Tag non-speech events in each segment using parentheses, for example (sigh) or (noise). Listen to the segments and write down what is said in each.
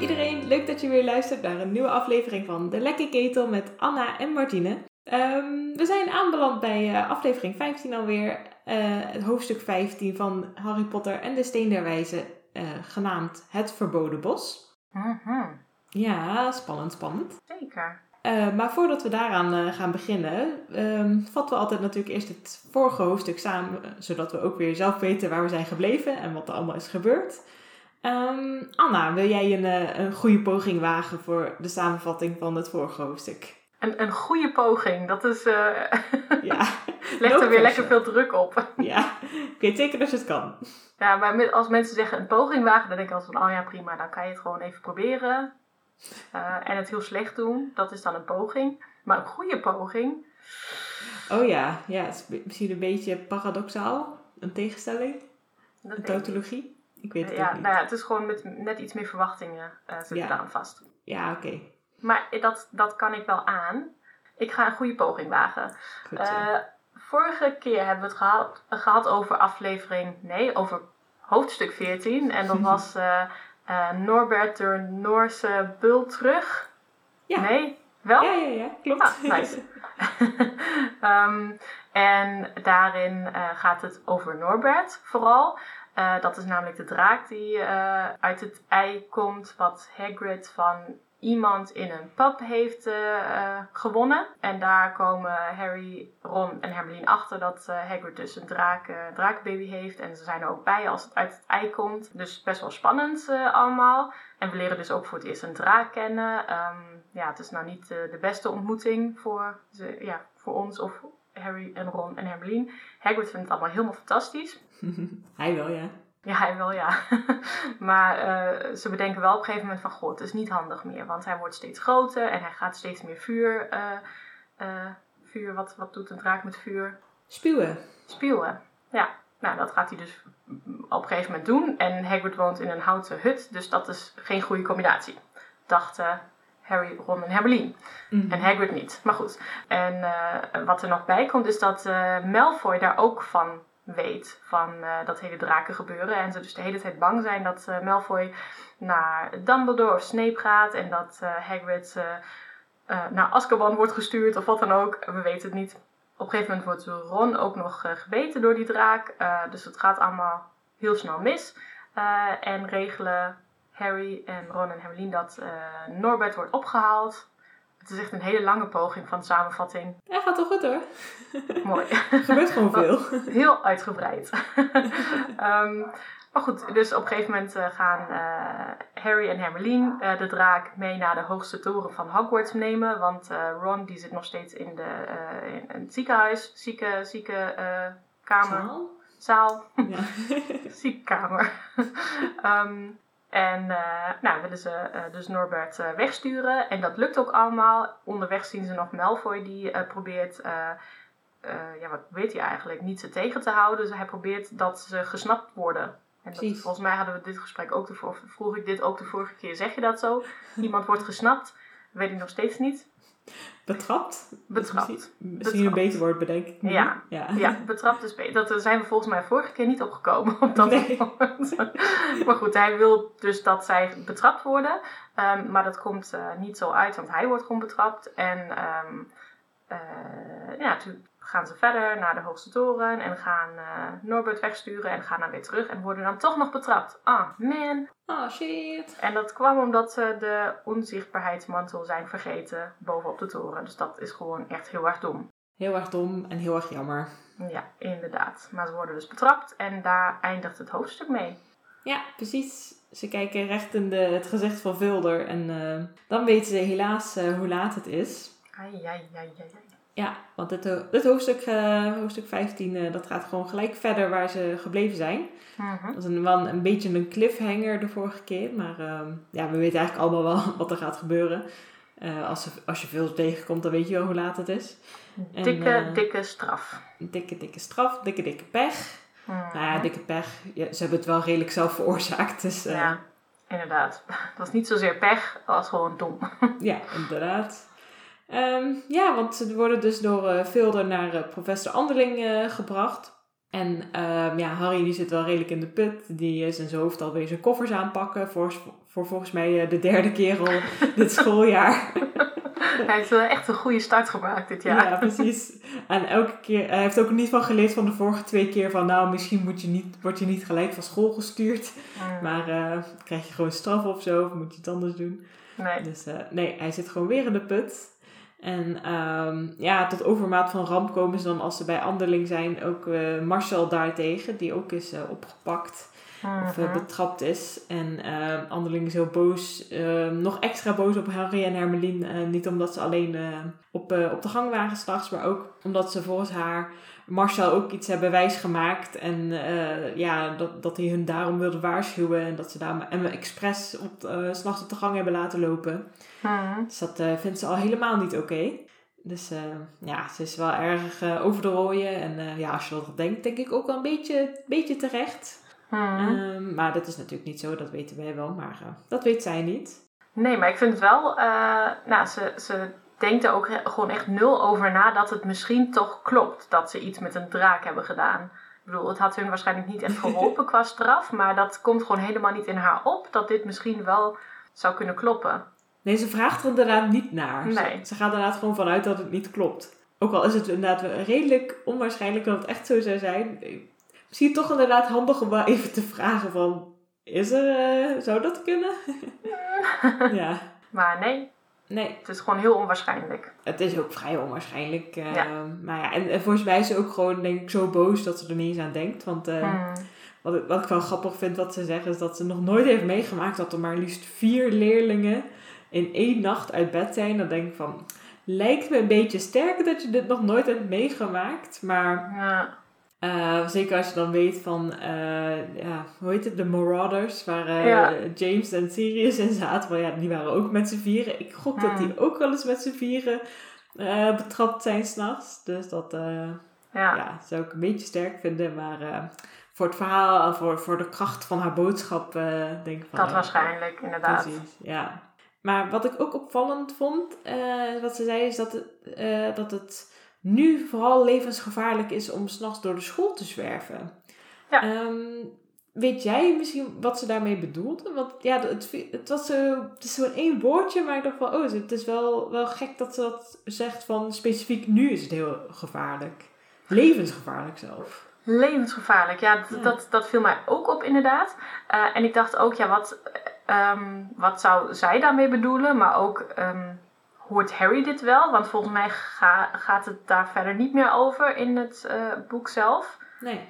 Iedereen, leuk dat je weer luistert naar een nieuwe aflevering van De Lekke Ketel met Anna en Martine. Ehm, we zijn aanbeland bij uh, aflevering 15 alweer, uh, het hoofdstuk 15 van Harry Potter en de Steen der Wijze, uh, genaamd Het Verboden Bos. Mhm. Ja, spannend, spannend. Zeker. Maar voordat we daaraan gaan beginnen, um, vatten we altijd natuurlijk eerst het vorige hoofdstuk samen, zodat we ook weer zelf weten waar we zijn gebleven en wat er allemaal is gebeurd. Um, Anna, wil jij een, uh, een goede poging wagen voor de samenvatting van het vorige hoofdstuk? Een, een goede poging, dat is. (laughs) ja. Legt er weer lekker veel druk op. ja, ik weet zeker dat je het kan. Ja, maar als mensen zeggen een poging wagen, dan denk ik altijd van: oh ja, prima, dan kan je het gewoon even proberen. Uh, en het heel slecht doen, dat is dan een poging. Maar een goede poging. Oh ja, ja het is misschien een beetje paradoxaal. Een tegenstelling. Dat een tautologie. Ik weet het ja, niet. Nou ja, het is gewoon met net iets meer verwachtingen uh, zitten Ja. daaraan vast. Ja, oké. Maar dat, dat kan ik wel aan. Ik ga een goede poging wagen. Goed zo. Eh, vorige keer hebben we het gehad, gehad over aflevering, nee, over hoofdstuk 14. En dat (laughs) was eh, eh, Norbert de Noorse bul terug. Ja. Nee, wel? ja, ja, ja, klopt. Ah, nice. (laughs) Ehm, en daarin eh, gaat het over Norbert vooral. Eh, dat is namelijk de draak die eh, uit het ei komt, wat Hagrid van iemand in een pub heeft eh, gewonnen. En daar komen Harry, Ron en Hermeline achter dat Hagrid dus een draak, draakbaby heeft. En ze zijn er ook bij als het uit het ei komt. Dus best wel spannend allemaal. En we leren dus ook voor het eerst een draak kennen. Ehm, ja, het is nou niet de beste ontmoeting voor, ze, ja, voor ons of Harry en Ron en Hermeline. Hagrid vindt het allemaal helemaal fantastisch. (laughs) Hij wel, ja. Ja, hij wel, ja. (laughs) maar eh, ze bedenken wel op een gegeven moment van... Goh, het is niet handig meer. Want hij wordt steeds groter en hij gaat steeds meer vuur... eh, eh, vuur, wat, wat doet een draak met vuur? Spuwen. Spuwen. Ja, nou dat gaat hij dus op een gegeven moment doen. En Hagrid woont in een houten hut. Dus dat is geen goede combinatie. Dachten Harry, Ron en Hermeline. Mhm. En Hagrid niet. Maar goed. En wat er nog bij komt is dat eh, Malfoy daar ook van weet. Van eh, dat hele draken gebeuren. En ze dus de hele tijd bang zijn dat eh, Malfoy naar Dumbledore of Snape gaat. En dat eh, Hagrid naar Azkaban wordt gestuurd of wat dan ook. We weten het niet. Op een gegeven moment wordt Ron ook nog gebeten door die draak. Dus het gaat allemaal heel snel mis. En regelen Harry en Ron en Hermeline dat Norbert wordt opgehaald. Het is echt een hele lange poging van samenvatting. Hij gaat toch goed hoor. (laughs) Mooi. Er gebeurt gewoon (laughs) veel. Heel uitgebreid. (laughs) Ehm, maar goed, dus op een gegeven moment eh, gaan eh, Harry en Hermeline eh, de draak mee naar de hoogste toren van Hogwarts nemen. Want Ron die zit nog steeds in, de, in, het ziekenhuis, zieke, zieke kamer, Zaal? zaal, Ja. ziekenkamer. Ehm, en eh, nou willen ze eh, dus Norbert eh, wegsturen. En dat lukt ook allemaal. Onderweg zien ze nog Malfoy die probeert, ja wat probeert hij eigenlijk, niet ze tegen te houden. Dus hij probeert dat ze gesnapt worden. En dat, volgens mij hadden we dit gesprek ook, de, of vroeg ik dit ook de vorige keer. Zeg je dat zo? Iemand wordt gesnapt? Weet ik nog steeds niet. Betrapt? Betrapt. Misschien, een beter woord bedenk ik nu. Ja. ja. Ja, betrapt is beter. Dat zijn we volgens mij vorige keer niet opgekomen op dat Nee. (laughs) Maar goed, hij wil dus dat zij betrapt worden. Ehm, maar dat komt eh, niet zo uit, want hij wordt gewoon betrapt. En ehm, eh, ja, gaan ze verder naar de hoogste toren en gaan eh, Norbert wegsturen en gaan dan weer terug en worden dan toch nog betrapt. Ah, man. Oh shit. En dat kwam omdat ze de onzichtbaarheidsmantel zijn vergeten bovenop de toren. Dus dat is gewoon echt heel erg dom. Heel erg dom en heel erg jammer. Ja, inderdaad. Maar ze worden dus betrapt en daar eindigt het hoofdstuk mee. Ja, precies. Ze kijken recht in de, het gezicht van Vulder en eh, dan weten ze helaas eh, hoe laat het is. Ai, ai, ai, ai, ai. Ja, want dit, ho- dit hoofdstuk, eh, hoofdstuk 15, eh, dat gaat gewoon gelijk verder waar ze gebleven zijn. Mhm. Dat is een, wel een beetje een cliffhanger de vorige keer. Maar ehm, ja, we weten eigenlijk allemaal wel (laughs) wat er gaat gebeuren. Eh, als, als je veel tegenkomt, dan weet je wel hoe laat het is. Dikke, eh, dikke straf. Dikke, dikke straf, dikke, dikke pech. Mhm. Nou ja, dikke pech. Ja, ze hebben het wel redelijk zelf veroorzaakt. Dus eh, Ja, inderdaad. (laughs) Dat was niet zozeer pech, als gewoon dom. ja, inderdaad. Ehm, ja, want ze worden dus door Vilder naar eh, professor Anderling eh, gebracht. En ehm, ja, Harry die zit wel redelijk in de put. Die is in zijn hoofd alweer zijn koffers aanpakken. Voor, voor volgens mij de derde keer al (laughs) dit schooljaar. Hij heeft wel echt een goede start gemaakt dit jaar. Ja, precies. En elke keer, hij heeft ook niet van geleerd van de vorige twee keer van nou, misschien moet je niet, word je niet gelijk van school gestuurd. Mm. Maar uh, krijg je gewoon straf of zo, of moet je het anders doen. Nee. Dus uh, nee, hij zit gewoon weer in de put. En um, ja, tot overmaat van ramp komen ze dan als ze bij Anderling zijn ook uh, Marcel daartegen, die ook is opgepakt. Of uh, betrapt is. En uh, Anderling is heel boos. Uh, nog extra boos op Harry en Hermelien. niet omdat ze alleen op, op de gang waren s'nachts. Maar ook omdat ze volgens haar Marcel ook iets hebben wijsgemaakt. En ja, dat, dat hij hun daarom wilde waarschuwen. En dat ze daar en expres op, s'nachts op de gang hebben laten lopen. Hmm. Dus dat vindt ze al helemaal niet oké. Dus ja, ze is wel erg over de rooien. En ja, als je dat denkt, denk ik ook wel een beetje, beetje terecht. Hmm. maar dat is natuurlijk niet zo, dat weten wij wel, maar uh, dat weet zij niet. Nee, maar ik vind het wel, uh, nou, ze, ze denkt er ook gewoon echt nul over na dat het misschien toch klopt dat ze iets met een draak hebben gedaan. Ik bedoel, het had hun waarschijnlijk niet echt geholpen (laughs) qua straf, maar dat komt gewoon helemaal niet in haar op dat dit misschien wel zou kunnen kloppen. Nee, ze vraagt er inderdaad niet naar. Nee. Ze, ze gaat inderdaad gewoon vanuit dat het niet klopt. Ook al is het inderdaad redelijk onwaarschijnlijk dat het echt zo zou zijn misschien toch inderdaad handig om wel even te vragen van... Is er... Uh, zou dat kunnen? (laughs) (laughs) ja. Maar nee. Nee. Het is gewoon heel onwaarschijnlijk. Het is ook vrij onwaarschijnlijk. Uh, ja. Maar ja, en, en volgens mij is ze ook gewoon denk ik zo boos dat ze er niet eens aan denkt. Want uh, hmm. wat, ik, wat ik wel grappig vind wat ze zeggen is dat ze nog nooit heeft meegemaakt dat er maar liefst vier leerlingen in één nacht uit bed zijn. Dan denk ik van, lijkt me een beetje sterk dat je dit nog nooit hebt meegemaakt. Maar ja. Uh, zeker als je dan weet van, uh, ja, hoe heet het, de Marauders, waar uh, ja. James en Sirius in zaten. Maar ja, die waren ook met z'n vieren. Ik gok dat die ook wel eens met z'n vieren betrapt zijn s'nachts. Dus dat ja. ja. zou ik een beetje sterk vinden. Maar voor het verhaal, voor, voor de kracht van haar boodschap, denk ik van... Dat waarschijnlijk, inderdaad. Precies, ja. Maar wat ik ook opvallend vond, wat ze zei, is dat het... dat het nu vooral levensgevaarlijk is om s'nachts door de school te zwerven. Ja. Um, weet jij misschien wat ze daarmee bedoelde? Want ja, het, het was zo, het is zo'n één woordje, maar ik dacht van, oh, het is wel, wel gek dat ze dat zegt van specifiek nu is het heel gevaarlijk. Levensgevaarlijk zelf. Levensgevaarlijk, ja, dat, dat, dat viel mij ook op inderdaad. Uh, en ik dacht ook, ja, wat, um, wat zou zij daarmee bedoelen? Maar ook, um, hoort Harry dit wel? Want volgens mij ga, gaat het daar verder niet meer over in het uh, boek zelf. Nee.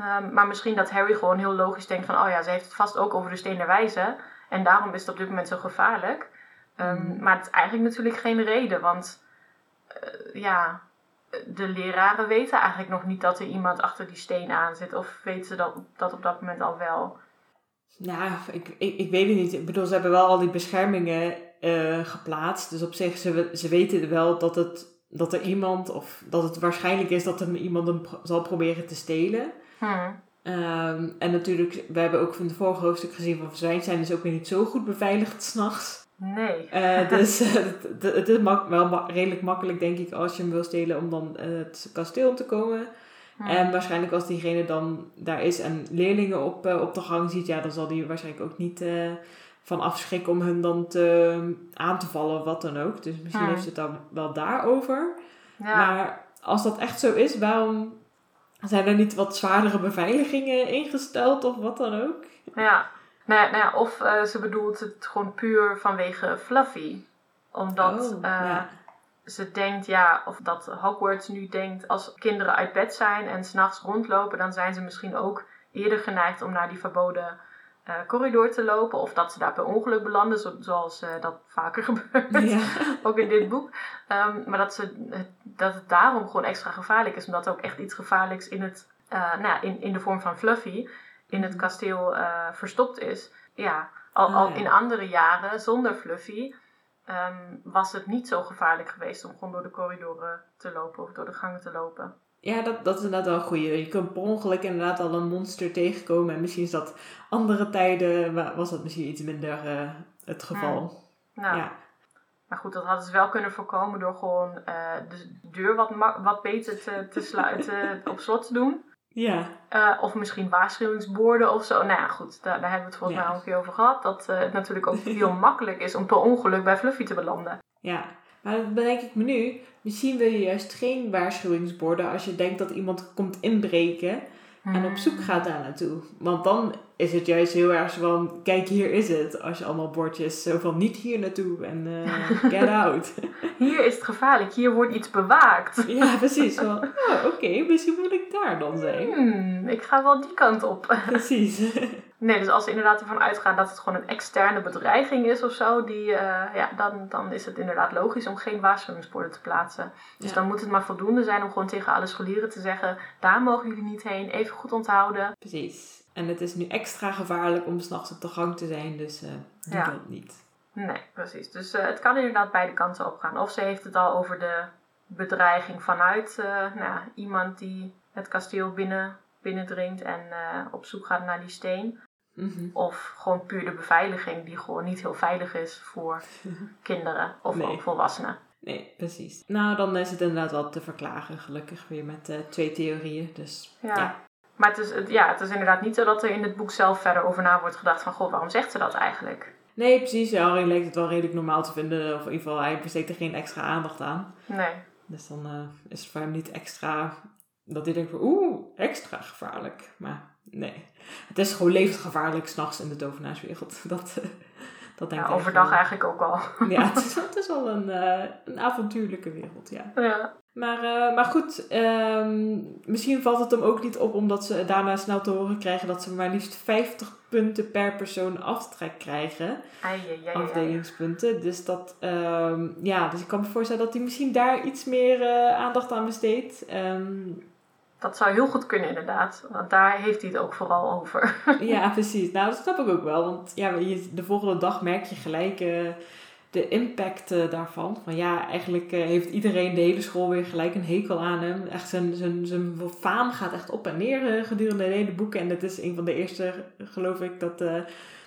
Um, maar misschien dat Harry gewoon heel logisch denkt van... oh ja, ze heeft het vast ook over de steen der wijze. En daarom is het op dit moment zo gevaarlijk. Um, mm. Maar het is eigenlijk natuurlijk geen reden. Want uh, ja, de leraren weten eigenlijk nog niet dat er iemand achter die steen aan zit. Of weten ze dat, dat op dat moment al wel? Nou, ik, ik, ik weet het niet. Ik bedoel, ze hebben wel al die beschermingen uh, geplaatst. Dus op zich, ze, ze weten wel dat, het, dat er iemand, of dat het waarschijnlijk is dat er iemand hem pro zal proberen te stelen. Hmm. Um, en natuurlijk, we hebben ook van het vorige hoofdstuk gezien van verzwijnd zijn is ook weer niet zo goed beveiligd s'nachts. Nee. Uh, (laughs) dus het, het, is mak wel ma redelijk makkelijk, denk ik, als je hem wil stelen om dan uh, het kasteel om te komen. Hmm. En waarschijnlijk als diegene dan daar is en leerlingen op, uh, op de gang ziet, ja, dan zal die waarschijnlijk ook niet van afschrikken om hun dan te, aan te vallen of wat dan ook. Dus misschien Hmm. heeft ze het dan wel daarover. Ja. Maar als dat echt zo is, waarom zijn er niet wat zwaardere beveiligingen ingesteld of wat dan ook? Ja. Nou nou ja, of uh, ze bedoelt het gewoon puur vanwege Fluffy. Omdat Oh, uh, ja. ze denkt, ja, of dat Hogwarts nu denkt, als kinderen uit bed zijn en s'nachts rondlopen, dan zijn ze misschien ook eerder geneigd om naar die verboden uh, corridor te lopen. Of dat ze daar per ongeluk belanden, zo, zoals uh, dat vaker (laughs) gebeurt. Ja. ook in dit boek. Um, maar dat, ze, dat het daarom gewoon extra gevaarlijk is. Omdat er ook echt iets gevaarlijks in, het, uh, nou ja, in, in de vorm van Fluffy in het kasteel uh, verstopt is. Ja, al, Ah, al in andere jaren zonder Fluffy um, was het niet zo gevaarlijk geweest om gewoon door de corridoren te lopen of door de gangen te lopen. Ja, dat, dat is inderdaad wel een goeie. Je kunt per ongeluk inderdaad al een monster tegenkomen. En misschien is dat andere tijden, wa- was dat misschien iets minder eh, het geval. Nou, Ja. Maar goed, dat hadden ze wel kunnen voorkomen door gewoon uh, de deur wat, wat beter te, te sluiten, (laughs) op slot te doen. Ja. Uh, of misschien waarschuwingsborden of zo. Nou ja, goed, daar, daar hebben we het volgens mij al een keer over gehad. Dat het natuurlijk ook heel makkelijk is om per ongeluk bij Fluffy te belanden. Ja, maar dan bedenk ik me nu, misschien wil je juist geen waarschuwingsborden als je denkt dat iemand komt inbreken en op zoek gaat daar naartoe. Want dan is het juist heel erg van, kijk hier is het. Als je allemaal bordjes zo van niet hier naartoe en uh, get (laughs) out. Hier is het gevaarlijk, hier wordt iets bewaakt. (laughs) Ja, precies. Van, oh, oké, misschien moet ik daar dan zijn. Hmm, ik ga wel die kant op. Precies. (laughs) Nee, dus als we inderdaad ervan uitgaan dat het gewoon een externe bedreiging is of zo, die, uh, ja, dan, dan is het inderdaad logisch om geen waarschuwingsborden te plaatsen. Dus ja. dan moet het maar voldoende zijn om gewoon tegen alle scholieren te zeggen, daar mogen jullie niet heen, even goed onthouden. Precies. En het is nu extra gevaarlijk om s'nachts op de gang te zijn, dus uh, doe ja. dat niet. Nee, precies. Dus uh, het kan inderdaad beide kanten op gaan. Of ze heeft het al over de bedreiging vanuit nou, iemand die het kasteel binnen, binnendringt en op zoek gaat naar die steen. Mm-hmm. Of gewoon puur de beveiliging, die gewoon niet heel veilig is voor (laughs) kinderen of Nee. ook volwassenen. Nee, precies. Nou, dan is het inderdaad wel te verklagen, gelukkig weer met eh, twee theorieën. Dus Ja. ja. Maar het is, het- ja, het is inderdaad niet zo dat er in het boek zelf verder over na wordt gedacht van... Goh, waarom zegt ze dat eigenlijk? Nee, precies. Ja, Harry lijkt het wel redelijk normaal te vinden. Of in ieder geval, hij besteedt er geen extra aandacht aan. Nee. Dus dan eh, is het voor hem niet extra... Dat hij denkt van, oeh, extra gevaarlijk. Maar nee. Het is gewoon levensgevaarlijk s'nachts in de tovenaarswereld. (laughs) Dat, eh, dat denk Ja, ik overdag wel. eigenlijk ook al. Ja, (laughs) het is, het is wel een, eh, een avontuurlijke wereld, ja. ja. Maar, eh, maar goed, ehm, misschien valt het hem ook niet op omdat ze daarna snel te horen krijgen dat ze maar liefst 50 punten per persoon aftrek krijgen. Ai, ai, ai. Afdelingspunten. Dus dat, ehm, ja, dus ik kan me voorstellen dat hij misschien daar iets meer aandacht aan besteedt. Ehm, Dat zou heel goed kunnen inderdaad. Want daar heeft hij het ook vooral over. (laughs) ja, precies. Nou, dat snap ik ook wel. Want ja, de volgende dag merk je gelijk eh, de impact eh, daarvan. Van ja, eigenlijk eh, heeft iedereen, de hele school weer gelijk een hekel aan hem. Echt zijn, zijn, zijn faam gaat echt op en neer gedurende de hele boeken. En dat is een van de eerste, geloof ik, dat,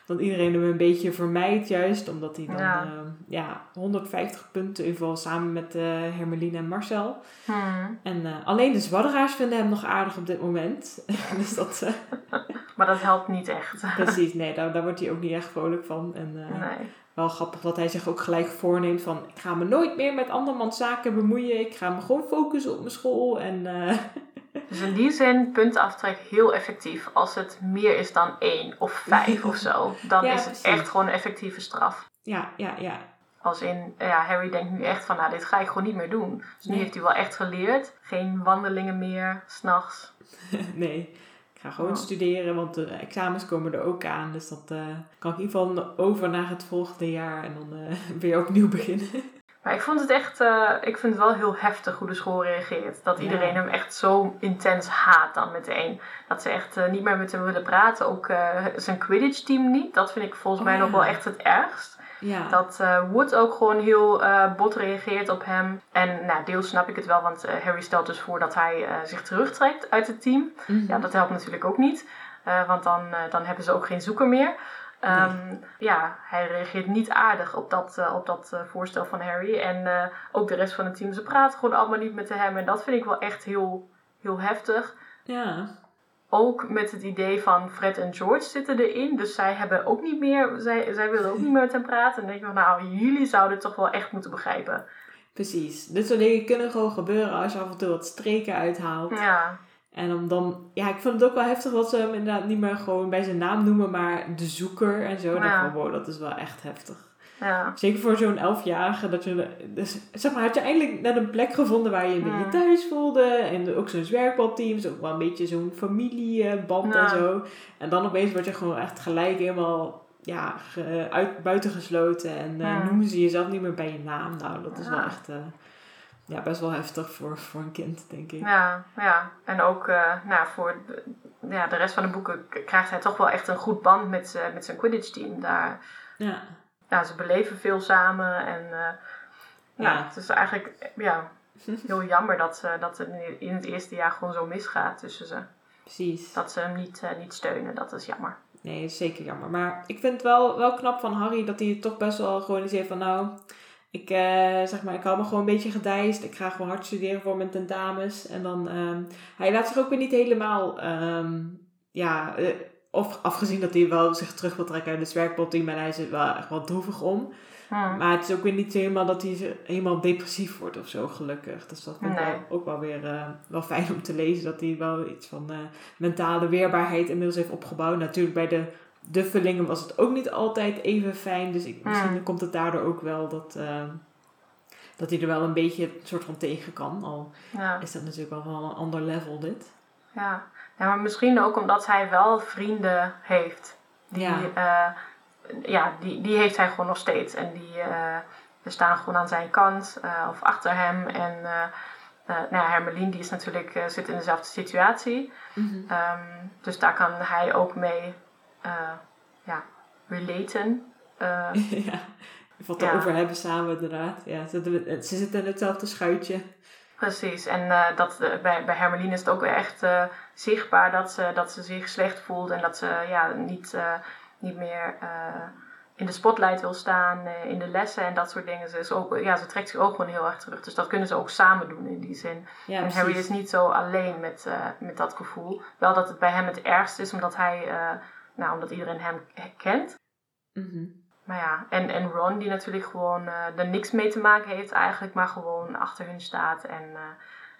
dat iedereen hem een beetje vermijdt juist. Omdat hij dan Ja. ja. ja, 150 punten, in ieder geval samen met eh Hermeline en Marcel. Hmm. En eh, alleen de zwadderaars vinden hem nog aardig op dit moment. (laughs) dus dat... eh, (laughs) Maar dat helpt niet echt. (laughs) Precies, nee, daar, daar wordt hij ook niet echt vrolijk van. En Nee. wel grappig dat hij zich ook gelijk voorneemt van... Ik ga me nooit meer met andermans zaken bemoeien. Ik ga me gewoon focussen op mijn school. En Dus in die zin, puntenaftrek heel effectief. Als het meer is dan één of vijf of zo, dan Ja, is het precies. echt gewoon een effectieve straf. ja, ja, ja. Als in, ja, Harry denkt nu echt van, nou, dit ga ik gewoon niet meer doen. Dus nu heeft hij wel echt geleerd. Geen wandelingen meer, s'nachts. (laughs) nee, ik ga gewoon Oh. studeren, want de examens komen er ook aan. Dus dat eh, kan ik in ieder geval over naar het volgende jaar. En dan eh, (laughs) weer opnieuw beginnen. Maar ik vond het echt, eh, ik vind het wel heel heftig hoe de school reageert. Dat Ja. iedereen hem echt zo intens haat dan meteen. Dat ze echt eh, niet meer met hem willen praten. Ook eh, zijn Quidditch team niet. Dat vind ik volgens Oh, mij nog ja. wel echt het ergst. ja, Dat Wood ook gewoon heel bot reageert op hem. En nou, deels snap ik het wel, want Harry stelt dus voor dat hij zich terugtrekt uit het team. Mhm. Ja, dat helpt natuurlijk ook niet. want dan, dan hebben ze ook geen zoeker meer. Ehm, Ja, hij reageert niet aardig op dat, eh, op dat eh, voorstel van Harry. En eh, ook de rest van het team, ze praten gewoon allemaal niet met hem. En dat vind ik wel echt heel, heel heftig. ja. Ook met het idee van Fred en George zitten erin. Dus zij hebben ook niet meer, zij, zij willen ook niet meer met hem praten. En dan denk ik van, nou, jullie zouden het toch wel echt moeten begrijpen. precies. Dit soort dingen kunnen gewoon gebeuren als je af en toe wat streken uithaalt. Ja, En om dan, ja, ik vond het ook wel heftig dat ze hem inderdaad niet meer gewoon bij zijn naam noemen, maar de zoeker en zo. Ja. van, wow, dat is wel echt heftig. ja. Zeker voor zo'n elfjarige, dat je, dus, zeg maar, had je eindelijk net een plek gevonden waar je je beetje thuis voelde. En ook zo'n zwerkbalteam, zo wel een beetje zo'n familieband Ja. en zo. En dan opeens word je gewoon echt gelijk helemaal, ja, uit, buitengesloten. En Hmm. noemen ze jezelf niet meer bij je naam. Nou, dat is Ja. wel echt, eh, ja, best wel heftig voor, voor een kind, denk ik. Ja, ja. En ook eh, nou, voor de, ja, de rest van de boeken krijgt hij toch wel echt een goed band met, z'n- met zijn Quidditch team. Daar, Ja. ja, ze beleven veel samen. En eh, ja. Ja. het is eigenlijk ja, heel (laughs) jammer dat, ze, dat het in- het eerste jaar gewoon zo misgaat tussen ze. Precies. Dat ze hem niet, eh, niet steunen, dat is jammer. Nee, is zeker jammer. Maar ik vind het wel, wel knap van Harry dat hij toch best wel gewoon eens heeft van nou, ik, eh, zeg maar, ik hou me gewoon een beetje gedijst. Ik ga gewoon hard studeren voor mijn tentamens. En dan, ehm, hij laat zich ook weer niet helemaal, ehm, ja, eh, of afgezien dat hij wel zich terug wil trekken uit het werkbotteam. En hij is er wel echt wel droevig om. Hmm. Maar het is ook weer niet helemaal dat hij helemaal depressief wordt of zo, gelukkig. Dus dat vind ik Nee. wel, ook wel weer eh, wel fijn om te lezen. Dat hij wel iets van mentale weerbaarheid inmiddels heeft opgebouwd. Natuurlijk bij de duffelingen was het ook niet altijd even fijn. Dus ik, misschien Mm. komt het daardoor ook wel dat, eh, dat hij er wel een beetje een soort van tegen kan. Al Ja. is dat natuurlijk wel van een ander level dit. Ja. ja, maar misschien ook omdat hij wel vrienden heeft. Die, Ja. ja. ja, die, die heeft hij gewoon nog steeds. En die eh, die staan gewoon aan zijn kant uh, of achter hem. En uh, uh, nou ja, Hermelien die is natuurlijk, uh, zit in dezelfde situatie. Mm -hmm. um, dus daar kan hij ook mee uh, ja, relaten. (laughs) ja, wat ja. erover hebben samen inderdaad. Ja, ze, ze zitten in hetzelfde schuitje. Precies, en uh, dat, uh, bij, bij Hermelien is het ook echt uh, zichtbaar dat ze, dat ze zich slecht voelt en dat ze ja, niet, niet meer in de spotlight wil staan in de lessen en dat soort dingen. Ze, is ook, ja, ze trekt zich ook gewoon heel erg terug. Dus dat kunnen ze ook samen doen in die zin. Ja, en precies. Harry is niet zo alleen met, met dat gevoel. Wel dat het bij hem het ergst is, omdat hij, nou, omdat iedereen hem kent. Mm -hmm. Maar ja, en, en Ron die natuurlijk gewoon uh, er niks mee te maken heeft eigenlijk, maar gewoon achter hun staat. En uh,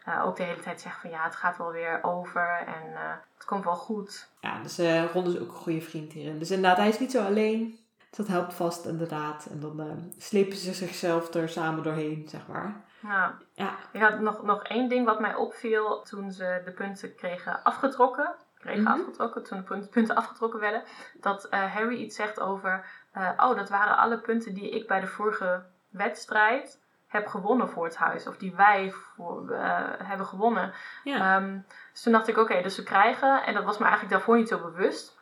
uh, ook de hele tijd zegt van ja, het gaat wel weer over en het komt wel goed. Ja, dus Ron is ook een goede vriend hierin. Dus inderdaad, hij is niet zo alleen. Dus dat helpt vast inderdaad. En dan slepen ze zichzelf er samen doorheen, zeg maar. Ja. ja. Ik had nog, nog één ding wat mij opviel toen ze de punten kregen afgetrokken. Kregen Mhm. afgetrokken, toen de punten afgetrokken werden. Dat Harry iets zegt over uh, oh, dat waren alle punten die ik bij de vorige wedstrijd heb gewonnen voor het huis. Of die wij voor, uh, hebben gewonnen. Ja. Um, dus toen dacht ik, oké, okay, dus ze krijgen, en dat was me eigenlijk daarvoor niet zo bewust.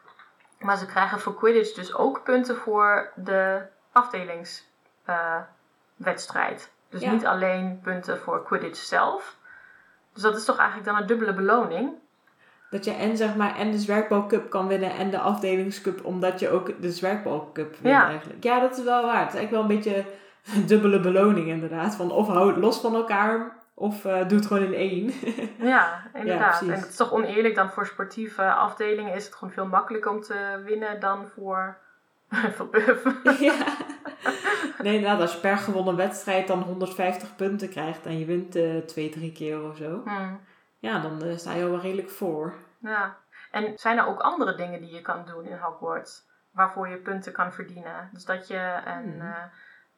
Maar ze krijgen voor Quidditch dus ook punten voor de afdelingswedstrijd. Dus Ja. niet alleen punten voor Quidditch zelf. Dus dat is toch eigenlijk dan een dubbele beloning. Dat je en zeg maar en de zwerkbalcup kan winnen en de afdelingscup, omdat je ook de zwerkbalcup wint Ja. eigenlijk. Ja, dat is wel waar. Het is eigenlijk wel een beetje een dubbele beloning inderdaad. Van of hou het los van elkaar, of uh, doe het gewoon in één. (laughs) Ja, inderdaad. precies. en het is toch oneerlijk dan voor sportieve afdelingen is het gewoon veel makkelijker om te winnen dan voor, (laughs) voor Buff. (laughs) ja. Nee, inderdaad, als je per gewonnen wedstrijd dan 150 punten krijgt en je wint uh, twee, drie keer of zo. Hmm. Ja, dan uh, sta je al wel redelijk voor. Ja. En zijn er ook andere dingen die je kan doen in Hogwarts? Waarvoor je punten kan verdienen? Dus dat je een... Hmm.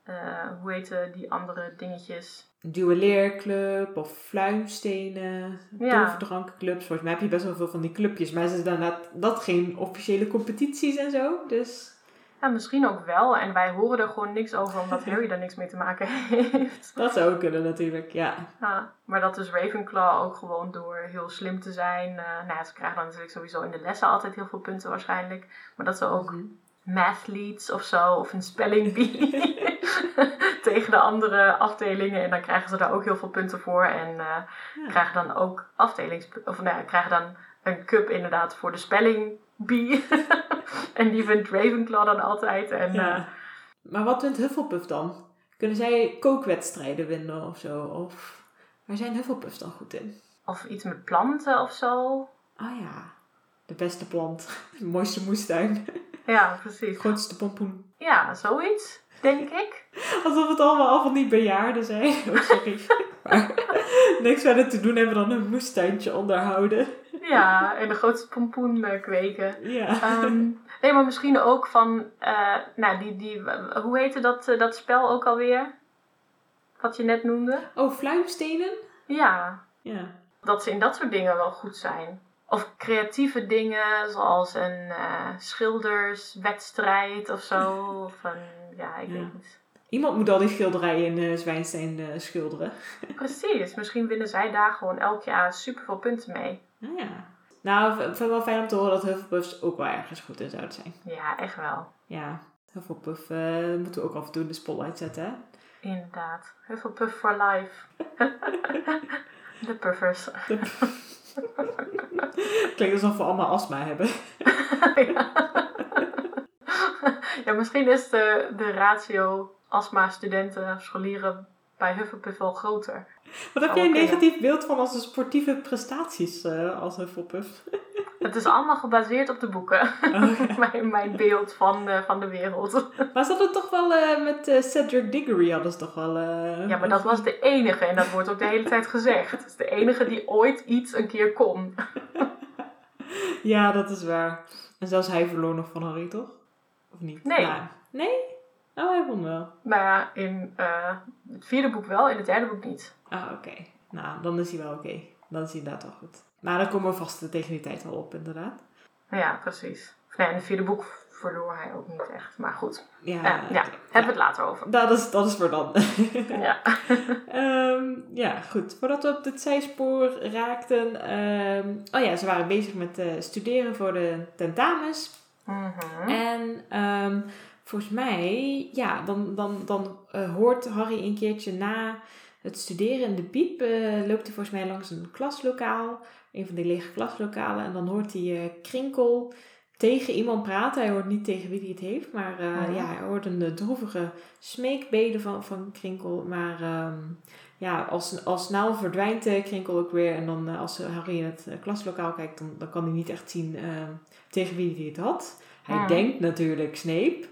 Uh, hoe heten die andere dingetjes? Duelleerclub of fluimstenen, Ja. toverdrankenclubs. Volgens mij heb je best wel veel van die clubjes. Maar ze zijn dat, dat geen officiële competities en zo. Dus Ja, misschien ook wel. En wij horen er gewoon niks over, omdat (laughs) Harry er niks mee te maken heeft. dat zou ook kunnen natuurlijk, ja. Ja, maar dat is Ravenclaw ook gewoon door heel slim te zijn. Uh, nou, ja, ze krijgen dan natuurlijk sowieso in de lessen altijd heel veel punten waarschijnlijk. Maar dat ze ook Mhm. math leads of zo, of een spelling bee (laughs) (laughs) tegen de andere afdelingen. En dan krijgen ze daar ook heel veel punten voor. En uh, Ja. krijgen dan ook afdelings... Of nou ja, krijgen dan een cup inderdaad voor de spelling bee. (laughs) en die wint Ravenclaw dan altijd. En, ja. uh, Maar wat wint Hufflepuff dan? Kunnen zij kookwedstrijden winnen of zo? Of waar zijn Hufflepuff dan goed in? of iets met planten of zo. Ah ja, de beste plant. (laughs) De mooiste moestuin. Ja, precies. Grootste pompoen. Ja, zoiets, denk ik. Alsof het allemaal al van die bejaarden zijn. (laughs) Oh, sorry. maar (laughs) niks verder te doen hebben dan een moestuintje onderhouden. Ja, en de grootste pompoen uh, kweken. Ja. Um, nee, maar misschien ook van, uh, nou, die, die, hoe heette dat, uh, dat spel ook alweer? Wat je net noemde? Oh, fluimstenen? Ja, Ja. dat ze in dat soort dingen wel goed zijn. Of creatieve dingen, zoals een uh, schilderswedstrijd of zo. Of een, ja, ik Ja. weet niet. Iemand moet al die schilderijen in uh, Zwijnstein uh, schilderen. Precies, misschien winnen zij daar gewoon elk jaar superveel punten mee. Ah, ja. Nou, ik vind het wel fijn om te horen dat Hufflepuffs ook wel ergens goed in zouden zijn. Ja, echt wel. Ja, Hufflepuff uh, moeten we ook af en toe in de spotlight zetten, hè? Inderdaad. Hufflepuff for life. (laughs) De puffers. Klinkt alsof we allemaal astma hebben. (laughs) ja. ja, misschien is de, de ratio astma-studenten, scholieren bij Hufflepuff wel groter. Wat heb jij een negatief beeld van onze sportieve prestaties eh, als Hufflepuff? (laughs) Het is allemaal gebaseerd op de boeken. Oh, (laughs) mijn, mijn beeld van, de van de wereld. (laughs) maar ze hadden toch wel eh, met eh, Cedric Diggory hadden ze toch wel... eh, Ja, maar dat was de enige. En dat wordt ook de hele tijd gezegd. Het is de enige die ooit iets een keer kon. Ja, dat is waar. En zelfs hij verloor nog van Harry, toch? Of niet? Nee. Nou, nee? Oh, hij won wel. Nou ja, in eh, het vierde boek wel, in het derde boek niet. Ah, oké. Nou, dan is hij wel oké. Dan is hij inderdaad wel goed. Maar dan komen we vast tegen die tijd wel op, inderdaad. Ja, precies. Nee, in het vierde boek verloor hij ook niet echt. Maar goed, Ja, Eh, ja, hebben we het later over. Dat is, dat is voor dan. (laughs) Ja. (laughs) Ehm, ja, goed. Voordat we op dit zijspoor raakten. ehm, oh ja, ze waren bezig met eh, studeren voor de tentamens. Mhm. En ehm, volgens mij, ja, dan, dan, dan eh, hoort Harry een keertje na het studeren in de piep. eh, loopt hij volgens mij langs een klaslokaal. Een van die lege klaslokalen. En dan hoort hij eh, Krinkel tegen iemand praten. Hij hoort niet tegen wie hij het heeft. Maar Mhm. ja, hij hoort een droevige smeekbede van, van Krinkel. Maar ehm, ja, als, al snel verdwijnt Krinkel ook weer. En dan als Harry in het klaslokaal kijkt, dan, dan kan hij niet echt zien ehm, tegen wie hij het had. Hij denkt natuurlijk Snape.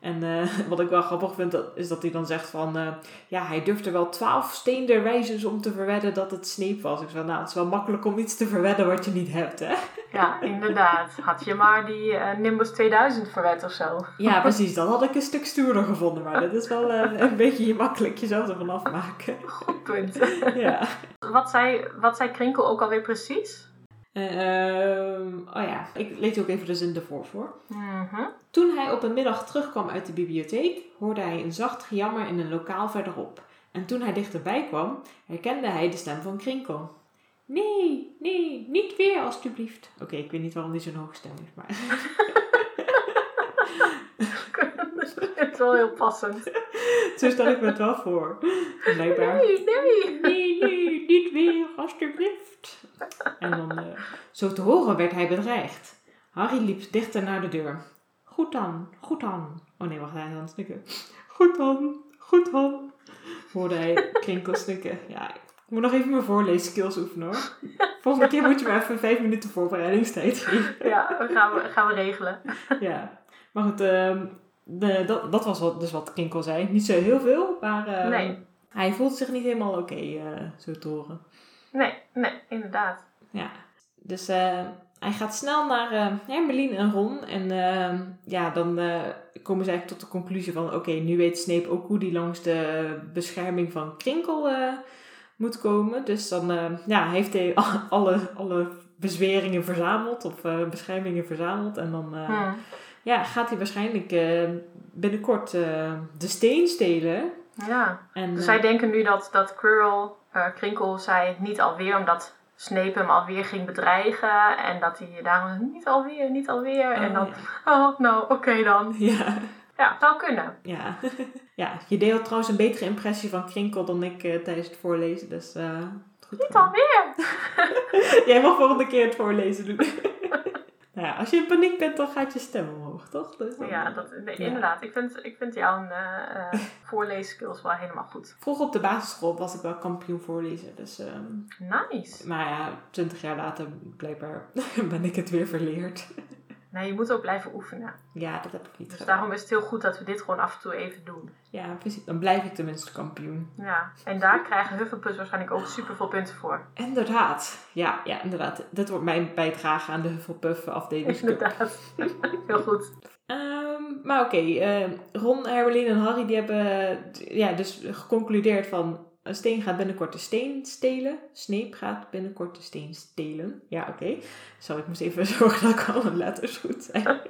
En eh, (laughs) wat ik wel grappig vind, dat, is dat hij dan zegt van... eh, ja, hij durfde wel twaalf steenderwijzers om te verwedden dat het Snape was. Ik zei, nou, het is wel makkelijk om iets te verwedden wat je niet hebt, hè? (laughs) ja, inderdaad. Had je maar die eh, Nimbus 2000 verwet of zo. Ja, (laughs) precies. Dat had ik een stuk stoerder gevonden. Maar dat is wel een beetje je makkelijk jezelf ervan afmaken. Goed punt. ja. Wat zei, wat zei Krinkel ook alweer precies? Ehm, oh ja, ik lees ook even de zin ervoor voor. Mhm. Toen hij op een middag terugkwam uit de bibliotheek, hoorde hij een zacht gejammer in een lokaal verderop. En toen hij dichterbij kwam, herkende hij de stem van Krinkel. Nee, nee, niet weer alstublieft. Oké, ik weet niet waarom die zo'n hoge stem heeft, maar... (laughs) Het is wel heel passend. (laughs) Zo stel ik me het wel voor. Blijkbaar. Nee, nee. Nee, nee, niet weer alstublieft. En dan, eh, zo te horen werd hij bedreigd. Harry liep dichter naar de deur. Goed dan, goed dan. Oh nee, wacht, hij is aan het snikken. Goed dan, goed dan. Hoorde hij Krinkel snikken. Ja, ik moet nog even mijn voorleeskills oefenen hoor. Volgende keer moet je me even vijf minuten voorbereidingstijd geven. Ja, dat gaan we, gaan we regelen. Ja, maar goed, ehm, de, dat, dat was wat, dus wat Krinkel zei. Niet zo heel veel, maar ehm, Nee. hij voelt zich niet helemaal oké, eh, zo te horen. Nee, nee, inderdaad. Ja, dus eh, hij gaat snel naar eh Hermeline en Ron. En ehm, ja, dan komen ze eigenlijk tot de conclusie van... Oké, nu weet Snape ook hoe die langs de bescherming van Krinkel moet komen. Dus dan eh, ja, heeft hij alle, alle bezweringen verzameld. Of beschermingen verzameld. En dan eh, Hm. Ja, gaat hij waarschijnlijk eh, binnenkort eh, de steen stelen. Ja. En, Dus eh, zij denken nu dat, dat Quirrell, Krinkel zei niet alweer, omdat Snape hem alweer ging bedreigen. En dat hij daarom niet alweer, niet alweer. en oh, dan, ja. oh, nou, oké dan. ja. Ja, zou kunnen. Ja. (laughs) ja, je deelt trouwens een betere impressie van Krinkel dan ik tijdens het voorlezen. Dus goed. Niet alweer. (laughs) Jij mag volgende keer het voorlezen doen. Nou ja, als je in paniek bent, dan gaat je stem omhoog, toch? Dus dan- Ja, dat, nee, Ja. inderdaad. Ik vind, ik vind jouw eh eh, (laughs) voorleeskills wel helemaal goed. Vroeger op de basisschool was ik wel kampioen voorlezen. Dus, ehm, Nice. maar ja, twintig jaar later blijkbaar (laughs) ben ik het weer verleerd. Nee, je moet ook blijven oefenen. ja, dat heb ik niet Dus gedaan. daarom is het heel goed dat we dit gewoon af en toe even doen. Ja, precies. Dan blijf ik tenminste kampioen. Ja, en daar krijgen Hufflepuffs waarschijnlijk ook super veel punten voor. Inderdaad. Ja, ja, inderdaad. Dit wordt mijn bijdrage aan de Hufflepuff afdelingscup. Inderdaad. (laughs) Heel goed. Ehm, maar oké, eh, Ron, Hermeline en Harry die hebben ja, dus geconcludeerd van een steen gaat binnenkort de steen stelen. Snape gaat binnenkort de steen stelen. Ja, oké. Zo, ik moest even (laughs) zorgen dat ik alle letters goed zei. (laughs)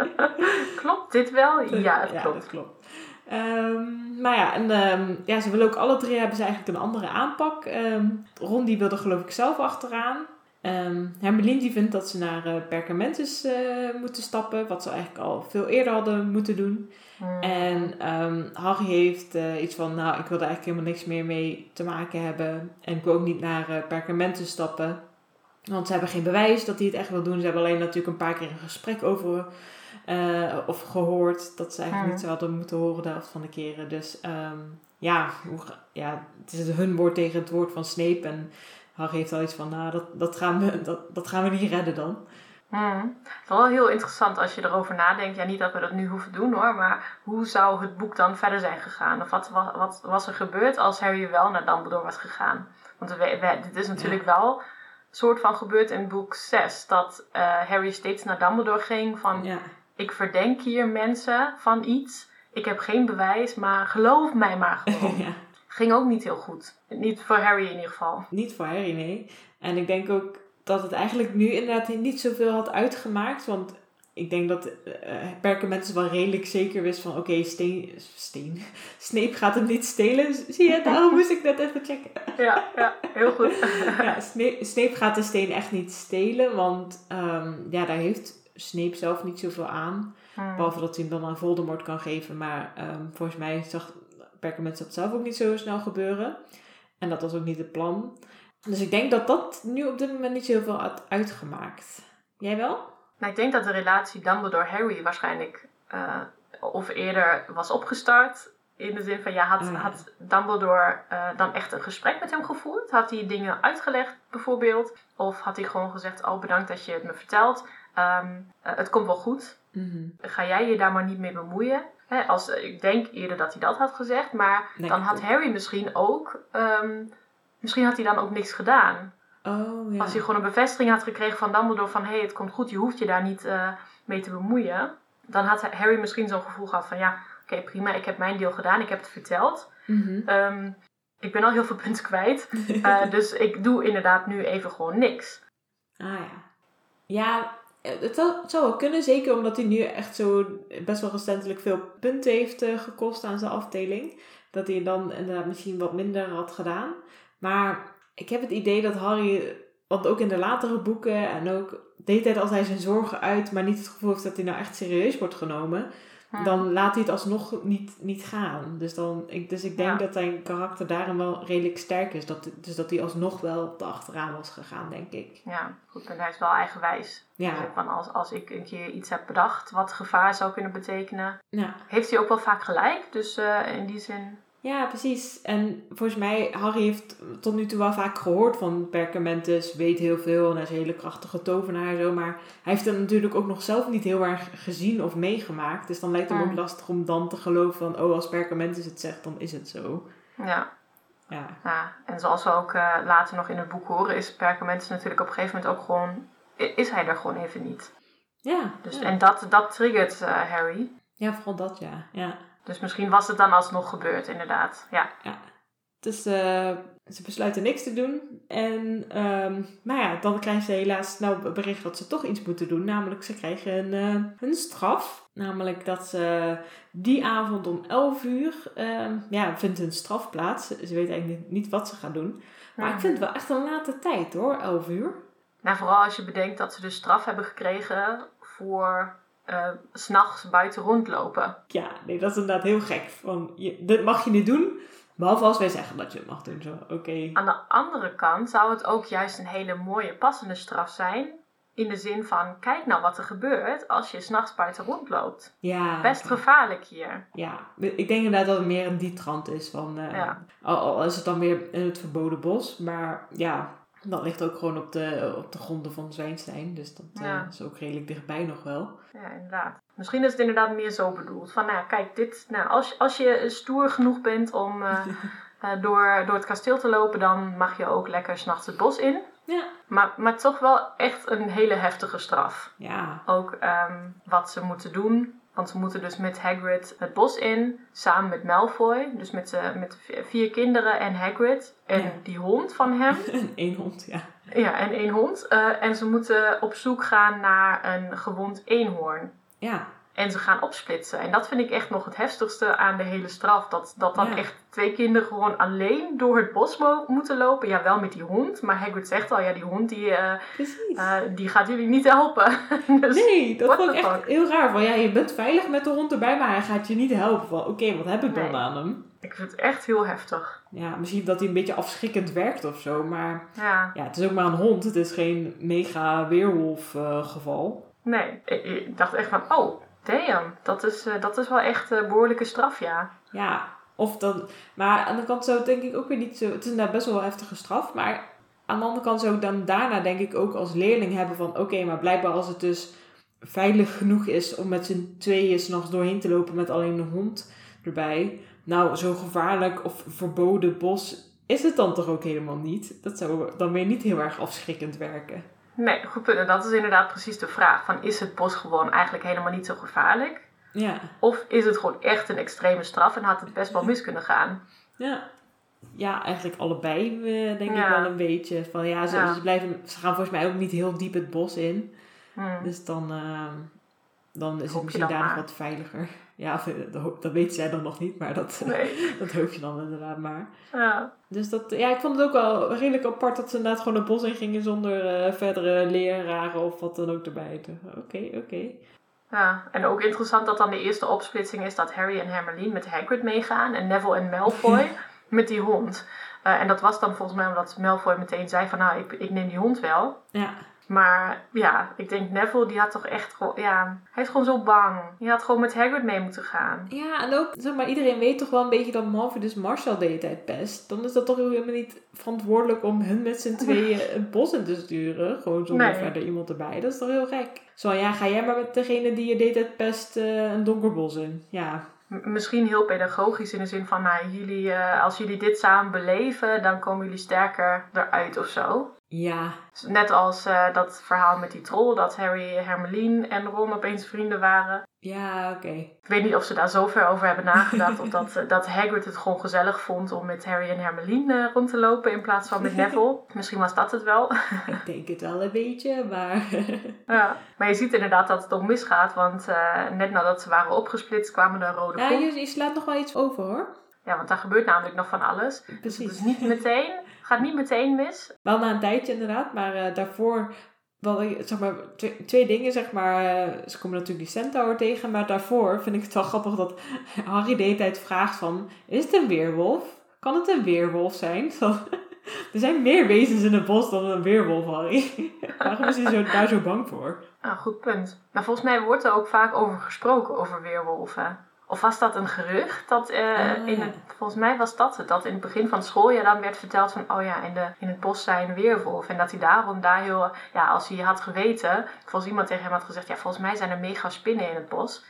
Klopt dit wel? (laughs) Ja, het ja, klopt. dat klopt. Ehm, maar ja, en ehm, ja, ze willen ook alle drie hebben ze eigenlijk een andere aanpak. Ehm, Ron die wilde geloof ik zelf achteraan. Ehm Hermeline die vindt dat ze naar eh Perkamentus eh, moeten stappen. Wat ze eigenlijk al veel eerder hadden moeten doen. Hmm. En ehm, Harry heeft eh, iets van, nou, ik wil er eigenlijk helemaal niks meer mee te maken hebben. En ik wil ook niet naar Perkamentus stappen. Want ze hebben geen bewijs dat hij het echt wil doen. Ze hebben alleen natuurlijk een paar keer een gesprek over of gehoord dat ze eigenlijk Hmm. niet zo hadden moeten horen de helft van de keren. Dus ehm, ja, hoe, ja, het is hun woord tegen het woord van Snape. En Harry heeft al iets van, nou, dat, dat, gaan, we, dat, dat gaan we niet redden dan. Hmm. Het is wel heel interessant als je erover nadenkt. Ja, niet dat we dat nu hoeven doen hoor, maar hoe zou het boek dan verder zijn gegaan? Of wat, wat, wat was er gebeurd als Harry wel naar Dumbledore was gegaan? Want we, we- dit is natuurlijk wel een soort van gebeurd in boek 6. Dat eh, Harry steeds naar Dumbledore ging van... Ja, Ik verdenk hier mensen van iets. Ik heb geen bewijs, maar geloof mij maar gewoon. (laughs) ja. Ging ook niet heel goed. Niet voor Harry in ieder geval. Niet voor Harry, nee. En ik denk ook dat het eigenlijk nu inderdaad niet zoveel had uitgemaakt. Want ik denk dat Perkamentus wel redelijk zeker wist van... Oké, steen, steen. (laughs) Snape gaat hem niet stelen. Zie je, daarom moest ik dat even checken. (laughs) Ja, ja heel goed. (laughs) ja, Snape, Snape gaat de steen echt niet stelen. Want ehm, ja, daar heeft Snape zelf niet zoveel aan. Hmm. Behalve dat hij hem dan aan Voldemort kan geven. Maar ehm, volgens mij zag Perkamentus dat zelf ook niet zo snel gebeuren. En dat was ook niet het plan. Dus ik denk dat dat nu op dit moment niet zo heel veel had uitgemaakt. Jij wel? Nou, ik denk dat de relatie Dumbledore-Harry waarschijnlijk eh, of eerder was opgestart. In de zin van, ja, had, Oh, ja. had Dumbledore eh, dan echt een gesprek met hem gevoerd? Had hij dingen uitgelegd bijvoorbeeld? Of had hij gewoon gezegd, oh bedankt dat je het me vertelt. Ehm, eh, het komt wel goed. Mhm. Ga jij je daar maar niet mee bemoeien? Hè, als, ik denk eerder dat hij dat had gezegd. Maar dan had. Harry misschien ook... ehm, misschien had hij dan ook niks gedaan. Oh ja. Als hij gewoon een bevestiging had gekregen van Dumbledore van hé, hey, het komt goed, je hoeft je daar niet eh, mee te bemoeien. Dan had Harry misschien zo'n gevoel gehad van ja, oké prima, ik heb mijn deel gedaan, ik heb het verteld. Mhm. Ehm, ik ben al heel veel (laughs) punten kwijt, (laughs) eh, dus ik doe inderdaad nu even gewoon niks. Ah ja. Ja, het zou, het zou wel kunnen. Zeker omdat hij nu echt zo best wel recentelijk veel punten heeft eh, gekost aan zijn afdeling. Dat hij dan inderdaad misschien wat minder had gedaan. Maar ik heb het idee dat Harry, want ook in de latere boeken en ook de hele tijd als hij zijn zorgen uit, maar niet het gevoel heeft dat hij nou echt serieus wordt genomen, Dan laat hij het alsnog niet, niet gaan. Dus, dan, ik, dus ik denk Ja. dat zijn karakter daarin wel redelijk sterk is. Dat, dus dat hij alsnog wel te achteraan was gegaan, denk ik. Ja, goed, en hij is wel eigenwijs. Ja, Dus van als, als ik een keer iets heb bedacht wat gevaar zou kunnen betekenen, ja. heeft hij ook wel vaak gelijk. Dus eh, in die zin, Ja, precies. En volgens mij, Harry heeft tot nu toe wel vaak gehoord van Perkamentus, weet heel veel en hij is een hele krachtige tovenaar en zo. Maar hij heeft het natuurlijk ook nog zelf niet heel erg gezien of meegemaakt. Dus dan lijkt het hem Hmm. ook lastig om dan te geloven van, oh, als Perkamentus het zegt, dan is het zo. ja. Ja, Ja, en zoals we ook eh, later nog in het boek horen, is Perkamentus natuurlijk op een gegeven moment ook gewoon, is hij er gewoon even niet. ja. Dus, ja. En dat, dat triggert eh, Harry. ja vooral dat, ja. ja. Dus misschien was het dan alsnog gebeurd, inderdaad. Ja, Dus eh, ze besluiten niks te doen. En ehm, nou ja, dan krijgen ze helaas het bericht dat ze toch iets moeten doen. Namelijk, ze krijgen een, eh, een straf. Namelijk dat ze die avond om 11 uur, ehm, ja, vindt hun straf plaats. Ze weten eigenlijk niet, niet wat ze gaan doen. Maar ik vind het wel echt een late tijd hoor, 11 uur. Nou, vooral als je bedenkt dat ze dus straf hebben gekregen voor eh, s s'nachts buiten rondlopen. Ja, nee, dat is inderdaad heel gek. Van, je, dit mag je niet doen, behalve als wij zeggen dat je het mag doen. Zo, oké. Aan de andere kant zou het ook juist een hele mooie, passende straf zijn. In de zin van, kijk nou wat er gebeurt als je s'nachts buiten rondloopt. Ja, Best gevaarlijk hier. Ja, ik denk inderdaad dat het meer een die trant is. Van, eh, Ja. al, al is het dan weer in het verboden bos. Maar ja, dat ligt ook gewoon op de, op de gronden van Zwijnstein. Dus dat eh, is ook redelijk dichtbij nog wel. Ja, inderdaad. Misschien is het inderdaad meer zo bedoeld. Van, nou kijk, dit, nou, als, als je stoer genoeg bent om eh, (laughs) eh, door, door het kasteel te lopen, dan mag je ook lekker s'nachts het bos in. Ja. Maar, maar toch wel echt een hele heftige straf. Ja, Ook ehm, wat ze moeten doen. Want ze moeten dus met Hagrid het bos in, samen met Malfoy. Dus met, eh, met vier kinderen en Hagrid. En Ja. die hond van hem. (laughs) een eenhond, ja. ja, en één hond. Eh, en ze moeten op zoek gaan naar een gewond eenhoorn. Ja, En ze gaan opsplitsen. En dat vind ik echt nog het heftigste aan de hele straf. Dat, dat dan Ja. echt twee kinderen gewoon alleen door het bos mo- moeten lopen. Ja, wel met die hond. Maar Hagrid zegt al, ja, die hond die, eh, eh, die gaat jullie niet helpen. (laughs) dus, nee, dat vond ik echt fuck? heel raar. Van ja, je bent veilig met de hond erbij, maar hij gaat je niet helpen. Van oké, wat heb ik dan aan hem? Ik vind het echt heel heftig. Ja, misschien dat hij een beetje afschrikkend werkt of zo. Maar Ja, ja, het is ook maar een hond. Het is geen mega weerwolf eh, geval. Nee, ik, ik dacht echt van, oh, damn, dat is, eh, dat is wel echt een behoorlijke straf, ja. Ja, of dan... Maar aan de kant zo denk ik ook weer niet zo... Het is inderdaad best wel een heftige straf, maar aan de andere kant zou ik dan daarna denk ik ook als leerling hebben van... Oké, maar blijkbaar als het dus veilig genoeg is om met z'n tweeën s'nachts doorheen te lopen met alleen een hond erbij. Nou, zo gevaarlijk of verboden bos is het dan toch ook helemaal niet? Dat zou dan weer niet heel erg afschrikkend werken. Nee, goed punt. En dat is inderdaad precies de vraag. Van, is het bos gewoon eigenlijk helemaal niet zo gevaarlijk? Ja. Of is het gewoon echt een extreme straf en had het best wel mis kunnen gaan? Ja. Ja, eigenlijk allebei eh, denk ik wel een beetje. Van, ja, ze, Ja. Ze, blijven, ze gaan volgens mij ook niet heel diep het bos in. Hmm. Dus dan, ehm, dan is het Hoop misschien daar nog wat veiliger. Ja, eh, dat, weet zij dan nog niet, maar dat, (laughs) Nee. dat hoop je dan inderdaad maar. Ja. Dus dat, ja, ik vond het ook wel redelijk apart dat ze inderdaad gewoon het bos in gingen zonder eh, verdere leraren of wat dan ook erbij. Oké, oké. ja. En ook interessant dat dan de eerste opsplitsing is dat Harry en Hermeline met Hagrid meegaan en Neville en Malfoy (laughs) met die hond. Eh, en dat was dan volgens mij omdat Malfoy meteen zei van nou, ik, ik neem die hond wel. Ja, Maar ja, ik denk Neville die had toch echt gewoon, ja, hij is gewoon zo bang. Die had gewoon met Hagrid mee moeten gaan. Ja, en ook, zeg maar, iedereen weet toch wel een beetje dat Malfoy dus Marshall de hele tijd pest. Dan is dat toch helemaal niet verantwoordelijk om hun met z'n tweeën (laughs) het bos in te sturen. Gewoon zonder Nee. verder iemand erbij. Dat is toch heel gek. Zo, ja, ga jij maar met degene die je de hele tijd pest eh, een donker bos in. Ja, misschien heel pedagogisch in de zin van, nou, jullie, eh, als jullie dit samen beleven, dan komen jullie sterker eruit of zo. Ja, Net als eh, dat verhaal met die troll, dat Harry, Hermeline en Ron opeens vrienden waren. ja, oké. Ik weet niet of ze daar zo ver over hebben nagedacht. of dat, eh, dat Hagrid het gewoon gezellig vond om met Harry en Hermeline eh, rond te lopen in plaats van met (laughs) Neville. Misschien was dat het wel. Ik denk het wel een beetje, maar... (laughs) ja. Maar je ziet inderdaad dat het ook misgaat. Want net nadat ze waren opgesplitst kwamen er rode ja, je, je slaat nog wel iets over hoor. Ja, want daar gebeurt namelijk nog van alles. Dus het Precies. is niet meteen, gaat niet meteen mis. Wel na een tijdje inderdaad, maar eh, daarvoor wel, ik- zeg maar, twee, twee dingen, zeg maar. eh, ze komen natuurlijk die centaur tegen, maar daarvoor vind ik het wel grappig dat Harry de hele tijd vraagt van, is het een weerwolf? Kan het een weerwolf zijn? (laughs) Zo, er zijn meer wezens in het bos dan een weerwolf, Harry. (laughs) Waarom is hij zo, daar zo bang voor? Nou, goed punt. Maar volgens mij wordt er ook vaak over gesproken, over weerwolven. Of was dat een gerucht? Dat, eh, Ah, in het, volgens mij was dat het. Dat in het begin van het schooljaar dan werd verteld van... Oh ja, in, de, in het bos zijn weerwolven. En dat hij daarom daar heel... Ja, als hij had geweten... Volgens iemand tegen hem had gezegd... Ja, volgens mij zijn er mega spinnen in het bos.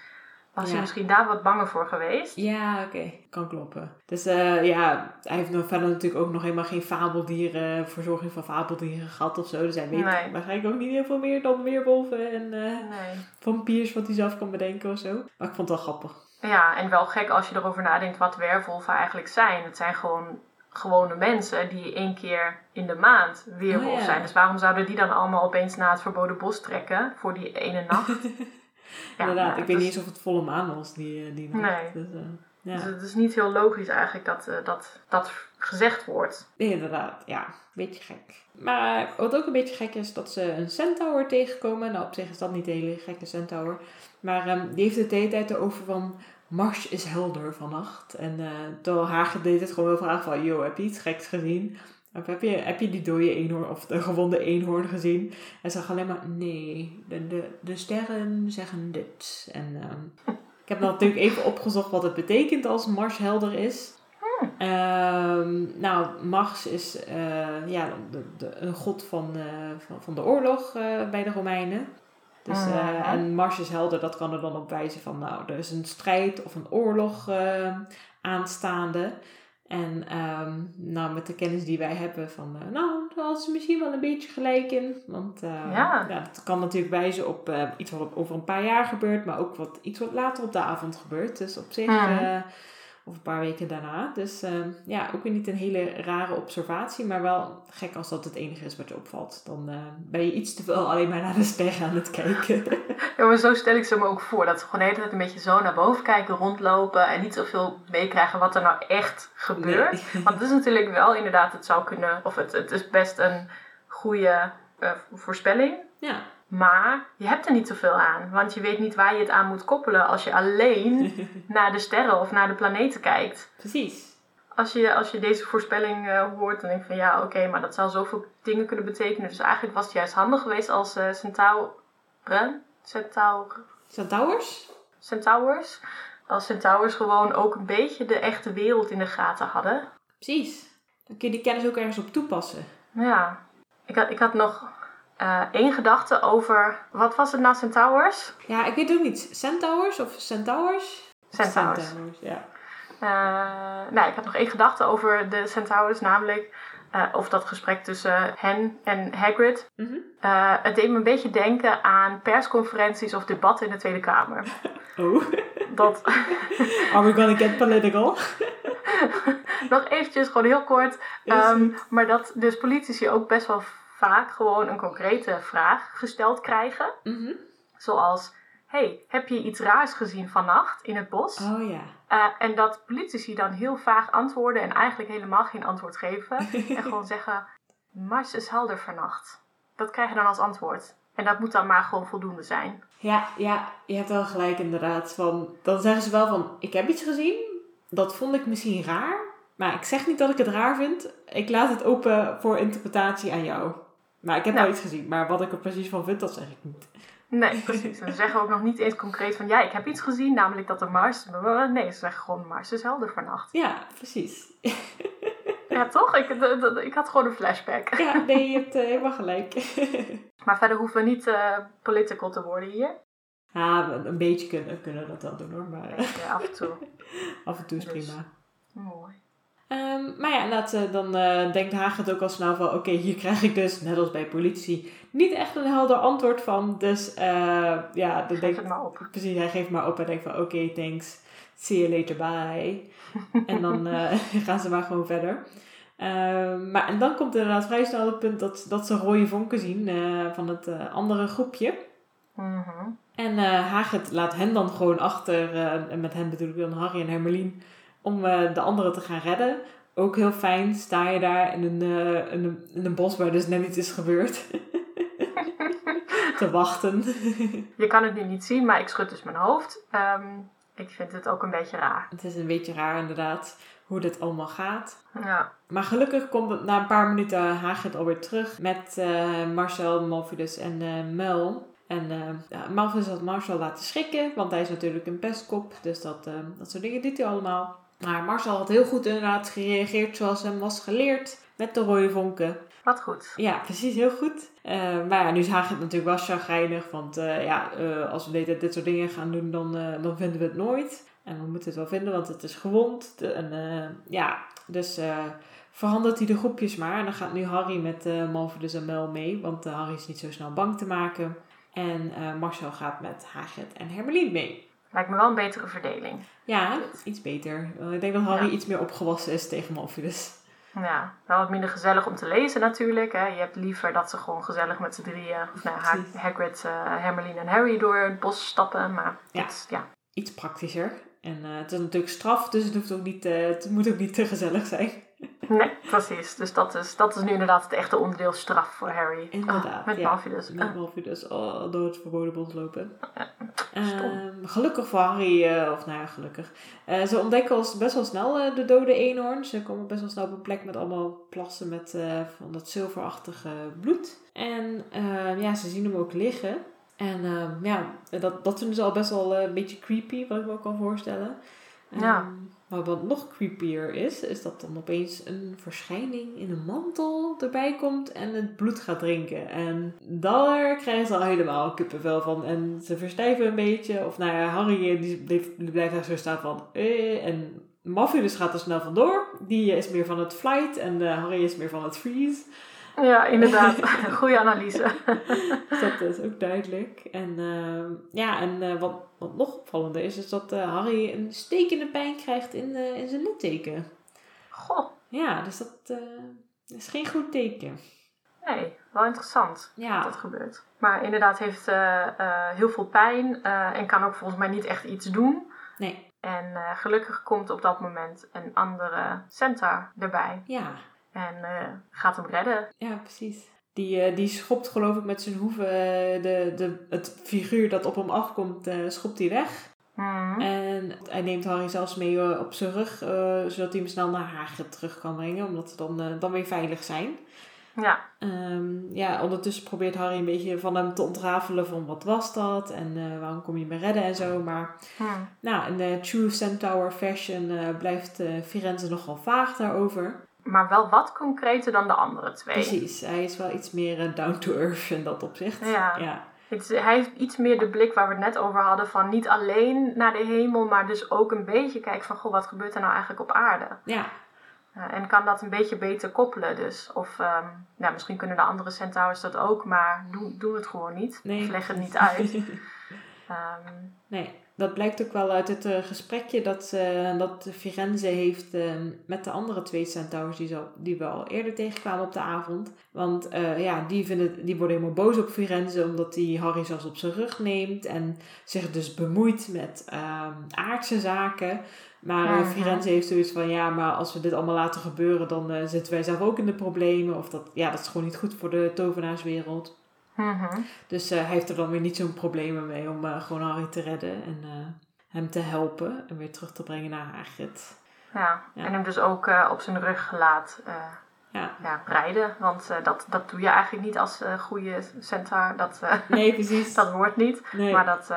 Was Ja. hij misschien daar wat banger voor geweest? Ja, oké. Kan kloppen. Dus eh, ja, hij heeft nog verder natuurlijk ook nog helemaal geen fabeldieren, verzorging van fabeldieren gehad of zo. Dus hij weet Nee. waarschijnlijk ook niet heel veel meer dan weerwolven en eh, Nee. vampiers wat hij zelf kan bedenken of zo. Maar ik vond het wel grappig. Ja, en wel gek als je erover nadenkt wat werwolven eigenlijk zijn. Het zijn gewoon gewone mensen die één keer in de maand weerwolf Oh, ja. zijn. Dus waarom zouden die dan allemaal opeens naar het verboden bos trekken voor die ene nacht? (laughs) Ja, Inderdaad, nou, ik weet niet eens of het volle maan was die, eh, die nacht. Nee. Dus, eh, ja. Dus het is niet heel logisch eigenlijk dat eh, dat, dat gezegd wordt. Inderdaad, ja. Beetje gek. Maar wat ook een beetje gek is, dat ze een centaur tegenkomen. Nou, op zich is dat niet een hele gekke centaur. Maar ehm, die heeft het de hele tijd erover van... Mars is helder vannacht. En eh terwijl Hage deed het gewoon wel vragen van... Yo, heb je iets geks gezien? Of heb je, heb je die dode eenhoorn of de gewonde eenhoorn gezien? En zag alleen maar... Nee, de, de, de sterren zeggen dit. En ehm, ik heb natuurlijk even opgezocht wat het betekent als Mars helder is. Ehm, nou, Mars is eh, ja, de, een god van, eh, van, de oorlog bij de Romeinen. Dus, eh, Mhm. En Mars is helder, dat kan er dan op wijzen van, nou, er is een strijd of een oorlog eh, aanstaande. En ehm, nou, met de kennis die wij hebben van, eh, nou, daar hadden ze misschien wel een beetje gelijk in. Want eh, Ja. het kan natuurlijk wijzen op eh, iets wat over een paar jaar gebeurt, maar ook wat, iets wat later op de avond gebeurt. Dus op zich, eh, of een paar weken daarna. Dus eh, ja, ook weer niet een hele rare observatie, maar wel gek als dat het enige is wat je opvalt. Dan eh, ben je iets te veel alleen maar naar de sterren aan het kijken. (laughs) Ja, maar zo stel ik ze me ook voor. Dat ze gewoon de hele tijd een beetje zo naar boven kijken, rondlopen en niet zoveel meekrijgen wat er nou echt gebeurt. Nee. Want het is natuurlijk wel inderdaad, het zou kunnen, of het, het is best een goede eh, voorspelling. Ja, Maar je hebt er niet zoveel aan. Want je weet niet waar je het aan moet koppelen als je alleen (laughs) naar de sterren of naar de planeten kijkt. precies. Als je, als je deze voorspelling eh, hoort, dan denk je van ja, oké, maar dat zou zoveel dingen kunnen betekenen. Dus eigenlijk was het juist handig geweest als eh centauren, Centaur, Centaurs? Centaurs. Als Centaurs gewoon ook een beetje de echte wereld in de gaten hadden. Precies. Dan kun je die kennis ook ergens op toepassen. Ja, ik had, ik had nog eh, één gedachte over. Wat was het nou, Centaurs? Ja, ik weet ook niet. Centaurs of Centaurs? Centaurs. ja. Eh, nou, ik had nog één gedachte over de Centaurs, namelijk. eh, of dat gesprek tussen hen en Hagrid. Mhm. Het deed me een beetje denken aan persconferenties of debatten in de Tweede Kamer. (laughs) Oh, Dat, are we gonna get political? (laughs) nog eventjes, gewoon heel kort. Goed. maar dat dus politici ook best wel vaak gewoon een concrete vraag gesteld krijgen. Mhm. Zoals, hey, heb je iets raars gezien vannacht in het bos? Oh ja. Eh, en dat politici dan heel vaag antwoorden en eigenlijk helemaal geen antwoord geven. (laughs) en gewoon zeggen, Mars is helder vannacht. Dat krijg je dan als antwoord. En dat moet dan maar gewoon voldoende zijn. Ja, ja, je hebt wel gelijk inderdaad. Van, dan zeggen ze wel van, ik heb iets gezien. Dat vond ik misschien raar. Maar ik zeg niet dat ik het raar vind. Ik laat het open voor interpretatie aan jou. Maar ik heb Nou. wel iets gezien. Maar wat ik er precies van vind, dat zeg ik niet. Nee, precies. En ze zeggen ook nog niet eens concreet van, ja, ik heb iets gezien, namelijk dat de Mars... Nee, ze zeggen gewoon, Mars is helder vannacht. Ja, precies. (laughs) Ja, toch? Ik, ik had gewoon een flashback. Ja, nee, je hebt eh, helemaal gelijk. (laughs) Maar verder hoeven we niet eh, political te worden hier. ja, een beetje kunnen, kunnen we dat wel doen hoor. Maar Ja, af en toe. (laughs) af en toe is Dus. prima. Mooi. Ehm, maar ja, dan eh, denkt Haag het ook al snel van... Oké, hier krijg ik dus, net als bij politie, niet echt een helder antwoord van. Dus eh, ja, dan denk maar op. Precies, hij geeft maar op en denkt van... Oké, thanks. See you later, bye. en dan (laughs) eh, (laughs) gaan ze maar gewoon verder. Ehm, maar en dan komt inderdaad vrij snel het punt dat, dat ze rode vonken zien van het andere groepje. Mhm. En eh Hagrid laat hen dan gewoon achter, en met hen bedoel ik dan Harry en Hermelien, om eh, de anderen te gaan redden. Ook heel fijn, sta je daar in een, eh, in een, in een bos waar dus net iets is gebeurd. (laughs) te wachten. (laughs) Je kan het nu niet zien, maar ik schud dus mijn hoofd. Ehm, ik vind het ook een beetje raar. het is een beetje raar inderdaad hoe dit allemaal gaat. Ja. Maar gelukkig komt het na een paar minuten Hagrid alweer terug met eh, Marcel, Malfidus en eh Mel. En eh ja, Malfidus had Marcel laten schrikken, want hij is natuurlijk een pestkop. Dus dat, dat soort dingen doet hij allemaal. Maar Marcel had heel goed inderdaad gereageerd zoals hem was geleerd. Met de rode vonken. Wat goed. Ja, precies, heel goed. Eh, maar ja, nu is Hagrid natuurlijk wel chagrijnig. Want eh, ja, eh, als we dit, dit soort dingen gaan doen, dan, dan vinden we het nooit. En we moeten het wel vinden, want het is gewond. De- en ja, dus verandert hij de groepjes maar. En dan gaat nu Harry met Malfidus en Mel mee. Want Harry is niet zo snel bang te maken. En Marcel gaat met Hagrid en Hermelien mee. Lijkt me wel een betere verdeling. Ja, iets beter. Eh, ik denk dat Harry Ja. iets meer opgewassen is tegen Malfidus. Ja, wel wat minder gezellig om te lezen natuurlijk. Hè. Je hebt liever dat ze gewoon gezellig met z'n drieën, of nou. Hagrid, eh Hermeline en Harry door het bos stappen. Maar Ja. dit, ja. Iets praktischer. En eh, het is natuurlijk straf, dus het, hoeft ook niet, het moet ook niet te gezellig zijn. Nee, precies. Dus dat is, dat is nu inderdaad het echte onderdeel straf voor Harry. Inderdaad, Ah, met ja. Malfidus. Met Ah, Malfidus oh, door het verboden bos lopen. Ehm, gelukkig voor Harry, eh, of nou ja, gelukkig. Eh, ze ontdekken best wel snel eh, de dode eenhoorn. Ze komen best wel snel op een plek met allemaal plassen met van dat zilverachtige bloed. En ja, ze zien hem ook liggen. En ehm, ja, dat, dat vinden ze al best wel een beetje creepy, wat ik me ook kan voorstellen. Ehm, Ja. Maar wat nog creepier is, is dat dan opeens een verschijning in een mantel erbij komt en het bloed gaat drinken. En daar krijgen ze al helemaal kippenvel van. En ze verstijven een beetje. Of nou ja, Harry eh, die blijft, die blijft daar zo staan van... Eh, en Malfidus gaat er snel vandoor. Die is meer van het flight en eh, Harry is meer van het freeze. Ja, inderdaad. (laughs) Goede analyse. Dus (laughs) dat is ook duidelijk. En ehm, ja, en eh, wat, wat nog opvallender is, is dat eh, Harry een stekende pijn krijgt in, eh, in zijn litteken. Goh, Ja, dus dat is geen goed teken. nee, wel interessant dat Ja, dat gebeurt. Maar inderdaad heeft heel veel pijn en kan ook volgens mij niet echt iets doen. nee, En gelukkig komt op dat moment een andere centaur erbij. ja, En eh, gaat hem redden. ja, precies. Die, eh, die schopt geloof ik met zijn hoeven eh, de, de, het figuur dat op hem afkomt, schopt hij weg. Mhm. En hij neemt Harry zelfs mee op zijn rug, zodat hij hem snel naar Hagrid terug kan brengen, omdat ze dan, eh, dan weer veilig zijn. Ja. Ehm, ja, ondertussen probeert Harry een beetje van hem te ontrafelen van wat was dat en waarom kom je me redden en zo. Maar Hmm. nou, in de True Centaur fashion eh, blijft eh, Firenze nogal vaag daarover. Maar wel wat concreter dan de andere twee. Precies, hij is wel iets meer eh, down to earth in dat opzicht. Ja. ja. Het is- hij heeft iets meer de blik waar we het net over hadden van niet alleen naar de hemel, maar dus ook een beetje kijken van goh, wat gebeurt er nou eigenlijk op aarde? Ja, Eh, en kan dat een beetje beter koppelen dus. Of ehm, nou, misschien kunnen de andere centaurs dat ook, maar doen, doen het gewoon niet. nee. Of leg het niet uit. (laughs) Ehm, nee, dat blijkt ook wel uit het eh, gesprekje dat, eh, dat Firenze heeft eh, met de andere twee centaurs die, zo, die we al eerder tegenkwamen op de avond. Want eh, ja, die, vinden, die worden helemaal boos op Firenze omdat hij Harry zelfs op zijn rug neemt en zich dus bemoeit met ehm, aardse zaken. Maar. Firenze heeft zoiets van, ja, maar als we dit allemaal laten gebeuren, dan zitten wij zelf ook in de problemen. Of dat, ja, dat is gewoon niet goed voor de tovenaarswereld. Mhm. Dus eh, hij heeft er dan weer niet zo'n problemen mee om eh, gewoon Harry te redden en eh, hem te helpen en weer terug te brengen naar Hagrid. Ja. Ja. en hem dus ook op zijn rug laat Ja, ja, rijden. Want dat, dat doe je eigenlijk niet als eh, goede centaur. Dat, (laughs) nee, precies. (laughs) dat hoort niet. nee. Maar dat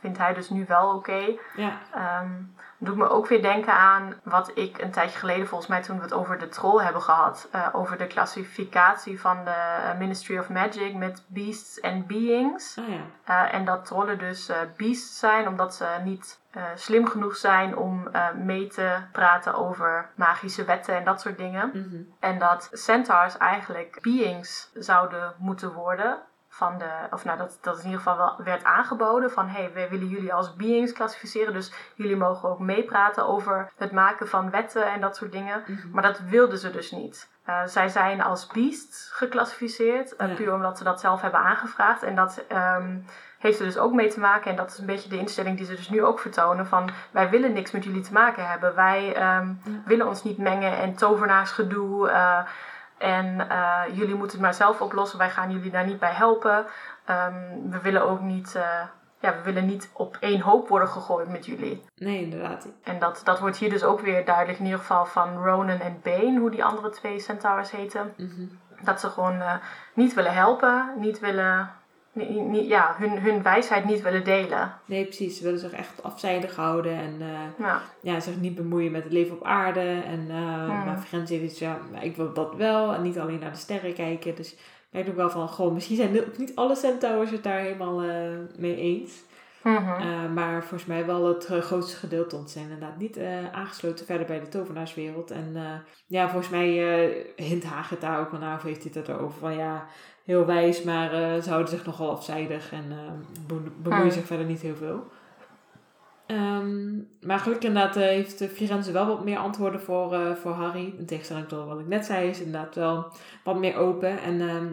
vindt hij dus nu wel oké. Ja, Ehm, doet me ook weer denken aan wat ik een tijdje geleden, volgens mij toen we het over de troll hebben gehad, eh, over de klassificatie van de Ministry of Magic met beasts en beings. ja. Eh, en dat trollen dus eh, beasts zijn, omdat ze niet slim genoeg zijn om mee te praten over magische wetten en dat soort dingen. Mhm. En dat centaurs eigenlijk beings zouden moeten worden. Van de, of nou, dat, dat in ieder geval wel werd aangeboden. Van hé, hey, wij willen jullie als beings klassificeren. Dus jullie mogen ook meepraten over het maken van wetten en dat soort dingen. Mhm. Maar dat wilden ze dus niet. Eh, zij zijn als beasts geclassificeerd. eh, Ja. Puur omdat ze dat zelf hebben aangevraagd. En dat ehm, heeft er dus ook mee te maken. En dat is een beetje de instelling die ze dus nu ook vertonen. Van wij willen niks met jullie te maken hebben. Wij ehm, willen ons niet mengen en tovenaarsgedoe. eh, en eh, jullie moeten het maar zelf oplossen. Wij gaan jullie daar niet bij helpen. Ehm, we willen ook niet, eh, ja, we willen niet op één hoop worden gegooid met jullie. Nee, inderdaad. En dat, dat wordt hier dus ook weer duidelijk, in ieder geval van Ronan en Bane, hoe die andere twee centaurs heten. Mhm. Dat Dat ze gewoon eh, niet willen helpen, niet willen, niet, ja, hun, hun wijsheid niet willen delen. Nee, precies. Ze willen zich echt afzijdig houden en eh, Ja, ja, zich niet bemoeien met het leven op aarde. En uh, Hmm. maar Firenze heeft iets, ja, ik wil dat wel. En niet alleen naar de sterren kijken. Dus ik denk ook wel van, goh, misschien zijn ook niet alle centaurs het daar helemaal eh, mee eens. Mhm. Uh, maar volgens mij wel het grootste gedeelte. Ze zijn inderdaad niet aangesloten verder bij de tovenaarswereld. En ja, volgens mij hint Hagrid daar ook wel naar. Of heeft hij het erover van ja, heel wijs. Maar eh, ze houden zich nogal afzijdig. En be- bemoeien Hmm. zich verder niet heel veel. Ehm, maar gelukkig inderdaad eh, heeft eh, Firenze wel wat meer antwoorden voor, voor Harry. In tegenstelling tot wat ik net zei, is inderdaad wel wat meer open. En ehm,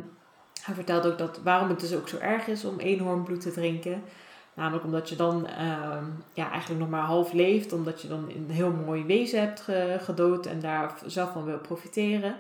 hij vertelt ook dat waarom het dus ook zo erg is om eenhoornbloed te drinken. Namelijk omdat je dan ja, eigenlijk nog maar half leeft. Omdat je dan een heel mooi wezen hebt ge- gedood en daar zelf van wil profiteren.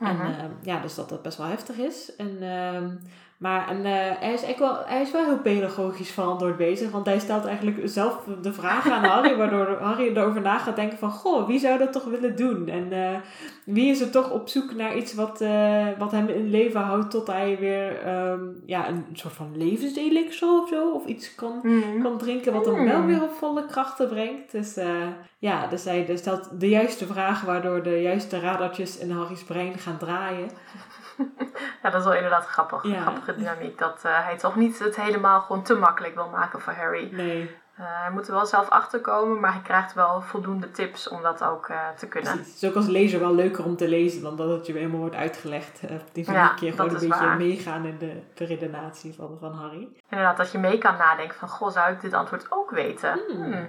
En ehm, ja, dus dat dat best wel heftig is. En, ehm, maar en, eh, hij, is eigenlijk wel, hij is wel heel pedagogisch verantwoord bezig. Want hij stelt eigenlijk zelf de vraag aan Harry. waardoor Harry erover na gaat denken van... Goh, wie zou dat toch willen doen? En eh, wie is er toch op zoek naar iets wat, eh, wat hem in leven houdt... tot hij weer ehm, ja, een soort van levenselixer of zo... of iets kan Mhm. kan drinken wat hem wel Mm. weer op volle krachten brengt. Dus ja, dus hij dus stelt de juiste vragen waardoor de juiste radartjes in Harry's brein gaan draaien. (laughs) Ja, dat is wel inderdaad grappig. Ja. Grappige dynamiek. Dat eh, hij toch niet het helemaal gewoon te makkelijk wil maken voor Harry. Nee, Eh, hij moet er wel zelf achter komen, maar hij krijgt wel voldoende tips om dat ook eh, te kunnen. precies. Het is ook als lezer wel leuker om te lezen dan dat het je helemaal wordt uitgelegd. Op die Ja, manier keer gewoon een beetje waar. meegaan in de, de redenatie van, van Harry. Inderdaad, dat je mee kan nadenken van, goh, zou ik dit antwoord ook weten? Hmm, Hmm.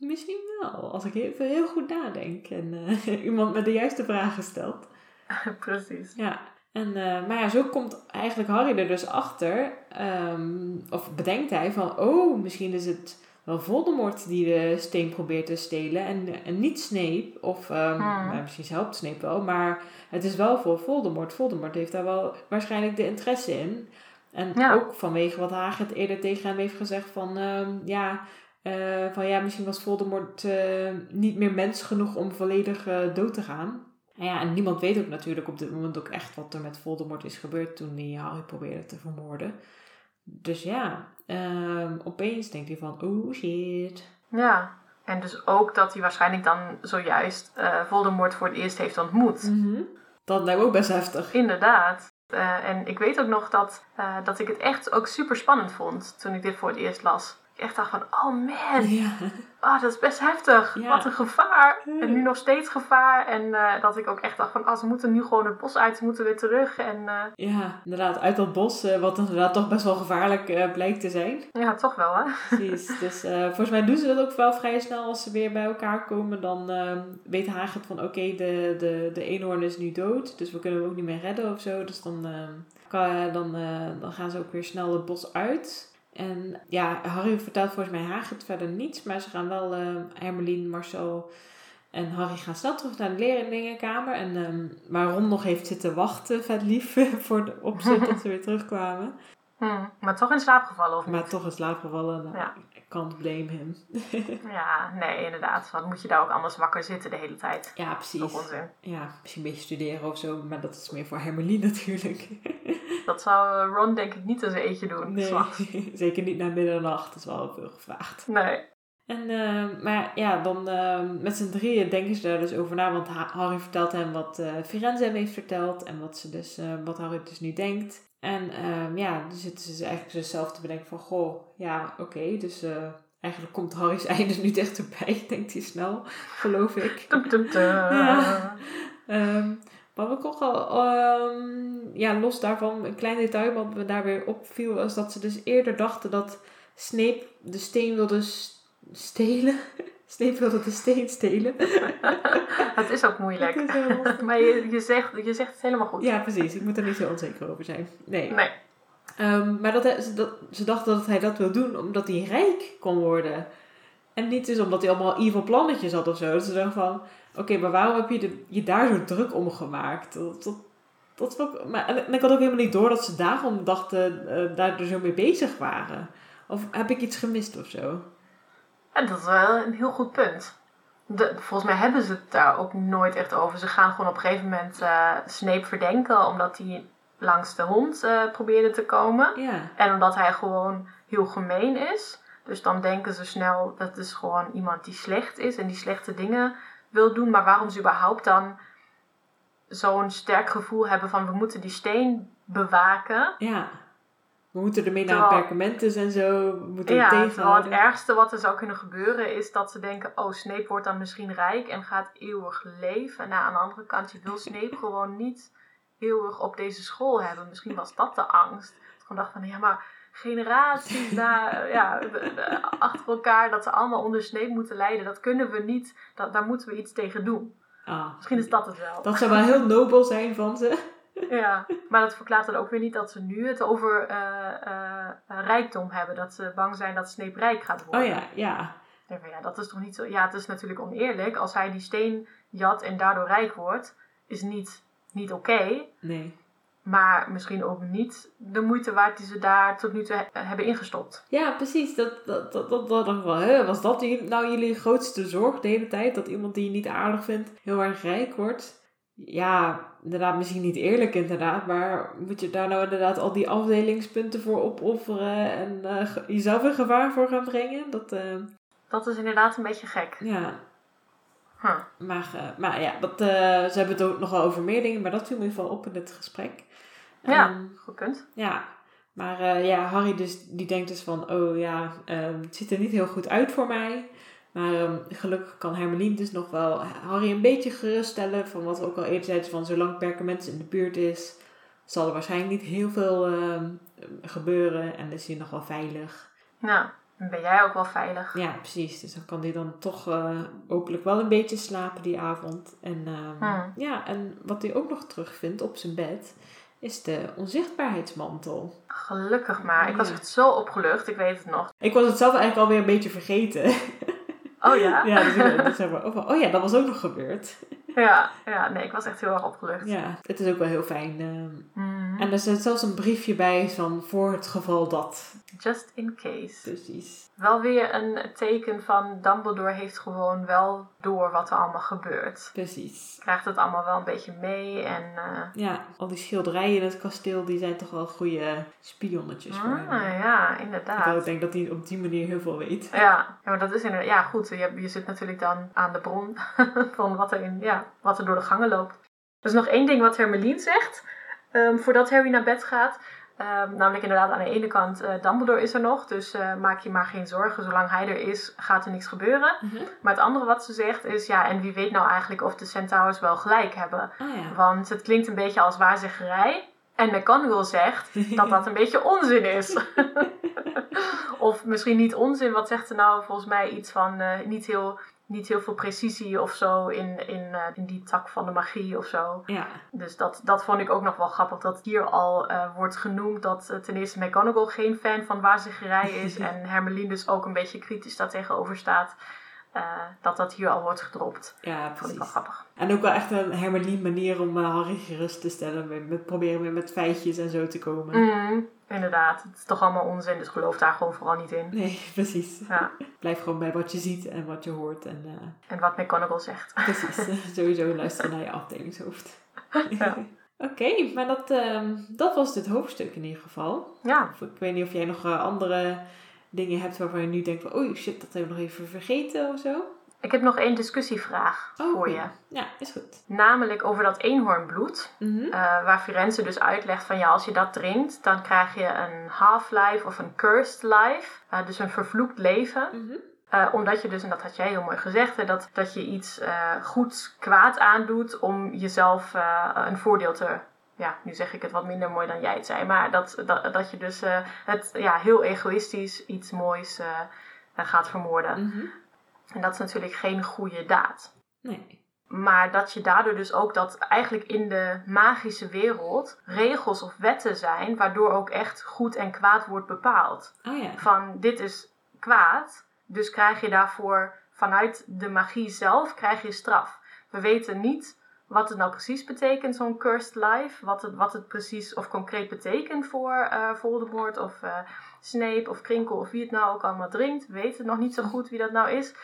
Misschien wel, als ik even heel goed nadenk en (laughs) iemand met de juiste vragen stelt. (laughs) Precies. Ja, en, eh, maar ja, zo komt eigenlijk Harry er dus achter. ehm, of bedenkt hij van, oh, misschien is het wel Voldemort die de steen probeert te stelen en, en niet Snape. Of ehm, Hmm. nou, misschien helpt Snape wel, maar het is wel voor Voldemort. Voldemort heeft daar wel waarschijnlijk de interesse in. En Ja. ook vanwege wat Hagrid eerder tegen hem heeft gezegd van, ehm, ja... eh, van ja, misschien was Voldemort eh, niet meer mens genoeg om volledig dood te gaan. En ja, en niemand weet ook natuurlijk op dit moment ook echt wat er met Voldemort is gebeurd toen hij Harry probeerde te vermoorden. Dus ja, ehm, opeens denkt hij van, oh shit. Ja, en dus ook dat hij waarschijnlijk dan zojuist eh, Voldemort voor het eerst heeft ontmoet. Mhm. Dat lijkt me ook best heftig. Inderdaad. Eh, en ik weet ook nog dat, eh, dat ik het echt ook super spannend vond toen ik dit voor het eerst las. Ik echt dacht van, oh man, Ja. oh, dat is best heftig. Ja. Wat een gevaar. En nu nog steeds gevaar. En eh, dat ik ook echt dacht van, oh, ze moeten nu gewoon het bos uit, ze moeten weer terug. En eh, Ja, inderdaad, uit dat bos, eh, wat inderdaad toch best wel gevaarlijk blijkt te zijn. ja, toch wel hè. Precies. Dus volgens mij doen ze dat ook wel vrij snel als ze weer bij elkaar komen. Dan ehm, weet Hagrid van oké, de, de, de eenhoorn is nu dood. Dus we kunnen hem ook niet meer redden of zo. Dus dan, ehm, kan, dan, dan gaan ze ook weer snel het bos uit. En ja, Harry vertelt volgens mij Hagrid verder niets. Maar ze gaan wel, uh, Hermeline, Marcel en Harry gaan snel terug naar de leerlingenkamer. En, ehm, maar Ron nog heeft zitten wachten, (laughs) vet lief, voor de, op ze tot ze weer terugkwamen. Hm, maar toch in slaap gevallen of niet? Maar toch in slaap gevallen. Nou, Ja. Can't blame him. (laughs) Ja, nee, inderdaad. Want moet je daar ook anders wakker zitten de hele tijd? Ja, precies. Ja, misschien een beetje studeren of zo, maar dat is meer voor Hermeline (laughs) natuurlijk. Dat zou eh, Ron denk ik niet zijn eentje doen. Nee, (laughs) zeker niet na middernacht, dat is wel veel gevraagd. Nee. En, eh, maar ja, dan eh, met z'n drieën denken ze daar dus over na, want Ha- Harry vertelt hem wat eh Firenze hem heeft verteld en wat, ze dus, wat Harry dus nu denkt. En ehm, ja, dan zitten ze eigenlijk zichzelf te bedenken van, goh, ja, oké, dus eh, eigenlijk komt Harry's (laughs) einde nu dichterbij, denkt hij snel, geloof ik. (laughs) Tum, tum, tum. Ja. Ik ook al, ehm, ja, los daarvan, een klein detail wat me daar weer opviel, was dat ze dus eerder dachten dat Snape de steen wilde stelen. (laughs) Snape wilde de steen stelen. (laughs) Het is ook moeilijk. Is. Maar je, je, zegt, je zegt het helemaal goed. Ja, precies. Ik moet er niet zo onzeker over zijn. Nee. Nee. Ehm, maar dat, hij- ze, dat, ze dachten dat hij dat wil doen omdat hij rijk kon worden. En niet dus omdat hij allemaal evil plannetjes had of zo. Dus ze dachten van, oké, maar waarom heb je de- je daar zo druk om gemaakt? Dat, dat, dat maar, en ik had ook helemaal niet door dat ze daarom dachten, eh, daar er zo mee bezig waren. Of heb ik iets gemist of zo? En dat is wel een heel goed punt. De, volgens mij hebben ze het daar ook nooit echt over. Ze gaan gewoon op een gegeven moment eh Snape verdenken omdat hij langs de hond eh, probeerde te komen. Ja, En omdat hij gewoon heel gemeen is. Dus dan denken ze snel dat is gewoon iemand die slecht is en die slechte dingen wil doen. Maar waarom ze überhaupt dan zo'n sterk gevoel hebben van we moeten die steen bewaken. ja. We moeten ermee naar Terwijl- perkamentes en zo. We moeten Ja, het ergste wat er zou kunnen gebeuren is dat ze denken: oh, Snape wordt dan misschien rijk en gaat eeuwig leven. En nou, aan de andere kant, je wil Snape (laughs) gewoon niet eeuwig op deze school hebben. Misschien was dat de angst. Ik gewoon dacht van ja, maar generaties (laughs) na, ja, achter elkaar, dat ze allemaal onder Snape moeten lijden, dat kunnen we niet. Dat, daar moeten we iets tegen doen. Ah, Misschien is dat het wel. dat zou wel heel nobel zijn van ze. Ja, maar dat verklaart dan ook weer niet dat ze nu het over eh, eh, rijkdom hebben. Dat ze bang zijn dat Snape rijk gaat worden. Oh ja, ja. Van, ja, dat is toch niet zo... Ja, het is natuurlijk oneerlijk. Als hij die steen jat en daardoor rijk wordt, is niet, niet oké. Nee. maar misschien ook niet de moeite waard die ze daar tot nu toe he- hebben ingestopt. Ja, precies. Dat, dat, dat, dat, dat dacht ik wel. Hè? Was dat nou jullie grootste zorg de hele tijd? Dat iemand die je niet aardig vindt heel erg rijk wordt? Ja, inderdaad, misschien niet eerlijk inderdaad. Maar moet je daar nou inderdaad al die afdelingspunten voor opofferen en eh, jezelf in gevaar voor gaan brengen? Dat, eh, Dat is inderdaad een beetje gek. ja. Huh. Maar, eh, maar ja, dat, ze hebben het ook nog wel over meer dingen, maar dat viel me in ieder geval op in het gesprek. Ja. Ehm, Goed punt. Ja, maar ja, Harry dus, die denkt dus van, oh ja, ehm, het ziet er niet heel goed uit voor mij. Maar ehm, gelukkig kan Hermeline dus nog wel Harry een beetje geruststellen van wat we ook al eerder zeiden, van zolang Perkament in de buurt is, zal er waarschijnlijk niet heel veel ehm, gebeuren en is hij nog wel veilig. Nou, dan ben jij ook wel veilig. Ja, precies. Dus dan kan hij dan toch eh, hopelijk wel een beetje slapen die avond. En ehm, Hmm. ja, en wat hij ook nog terugvindt op zijn bed, is de onzichtbaarheidsmantel. Gelukkig maar. Ik was echt zo opgelucht. Ik weet het nog. Ik was het zelf eigenlijk alweer een beetje vergeten. (laughs) Oh ja? ja, dus ik dus oh, oh ja, dat was ook nog gebeurd. Ja, ja, nee, ik was echt heel erg opgelucht. Ja, het is ook wel heel fijn. ehm, Mhm. En er zit zelfs een briefje bij van voor het geval dat. Just in case. Precies. Wel weer een teken van Dumbledore heeft gewoon wel door wat er allemaal gebeurt. Precies. Krijgt het allemaal wel een beetje mee en... eh, Ja, al die schilderijen in het kasteel, die zijn toch wel goede spionnetjes voor hem. ah, ja, Terwijl inderdaad. ik denk dat hij op die manier heel veel weet. Ja, ja, maar dat is inderdaad... Ja, goed. Je, je zit natuurlijk dan aan de bron (laughs) van wat er, in, ja, wat er door de gangen loopt. Er is nog één ding wat Hermeline zegt. ehm, voordat Harry naar bed gaat. Ehm, namelijk inderdaad aan de ene kant, eh, Dumbledore is er nog. Dus eh, maak je maar geen zorgen. Zolang hij er is, gaat er niks gebeuren. Mhm. Maar het andere wat ze zegt is... Ja, en wie weet nou eigenlijk of de Centaurs wel gelijk hebben. Ah ja. Want het klinkt een beetje als waarzeggerij. En McGonagall zegt dat dat een beetje onzin is. (laughs) of misschien niet onzin, wat zegt ze nou? Volgens mij iets van eh, niet, heel, niet heel veel precisie of zo in, in, eh, in die tak van de magie of zo. Ja, Dus dat, dat vond ik ook nog wel grappig, dat hier al eh, wordt genoemd dat eh, ten eerste McGonagall geen fan van waarzeggerij is. (laughs) en Hermeline dus ook een beetje kritisch daar tegenover staat. Eh, dat dat hier al wordt gedropt. ja Dat vond ik wel precies. grappig. En ook wel echt een Hermeline manier om eh, Harry gerust te stellen. Met, met proberen weer met feitjes en zo te komen. Mm, inderdaad, het is toch allemaal onzin, dus geloof daar gewoon vooral niet in. Nee, (laughs) precies. Ja. Blijf gewoon bij wat je ziet en wat je hoort. En eh, En wat McGonagall zegt. precies, (laughs) (laughs) sowieso luisteren naar je afdelingshoofd. Ja. Oké, maar dat, ehm, dat was dit hoofdstuk in ieder geval. Ja, Of ik weet niet of jij nog andere dingen hebt waarvan je nu denkt van... Oh shit, dat hebben we nog even vergeten of zo. ik heb nog één discussievraag Oh, voor je. Ja, is goed. Namelijk over dat eenhoornbloed. Mhm. eh, waar Firenze dus uitlegt van ja, als je dat drinkt, dan krijg je een half-life of een cursed life. Eh, dus een vervloekt leven. Mhm. Eh, omdat je dus, en dat had jij heel mooi gezegd, hè, dat, dat je iets eh goeds kwaad aandoet om jezelf een voordeel te. Ja, nu zeg ik het wat minder mooi dan jij het zei. Maar dat, dat, dat je dus eh, het ja, heel egoïstisch iets moois eh, gaat vermoorden. Mhm. En dat is natuurlijk geen goede daad. Nee. Maar dat je daardoor dus ook dat eigenlijk in de magische wereld regels of wetten zijn, waardoor ook echt goed en kwaad wordt bepaald. Oh ja. Van dit is kwaad, dus krijg je daarvoor vanuit de magie zelf krijg je straf. We weten niet wat het nou precies betekent, zo'n cursed life. Wat het, wat het precies of concreet betekent voor eh Voldemort of eh, Snape of Krinkel of wie het nou ook allemaal drinkt. We weten nog niet zo goed wie dat nou is.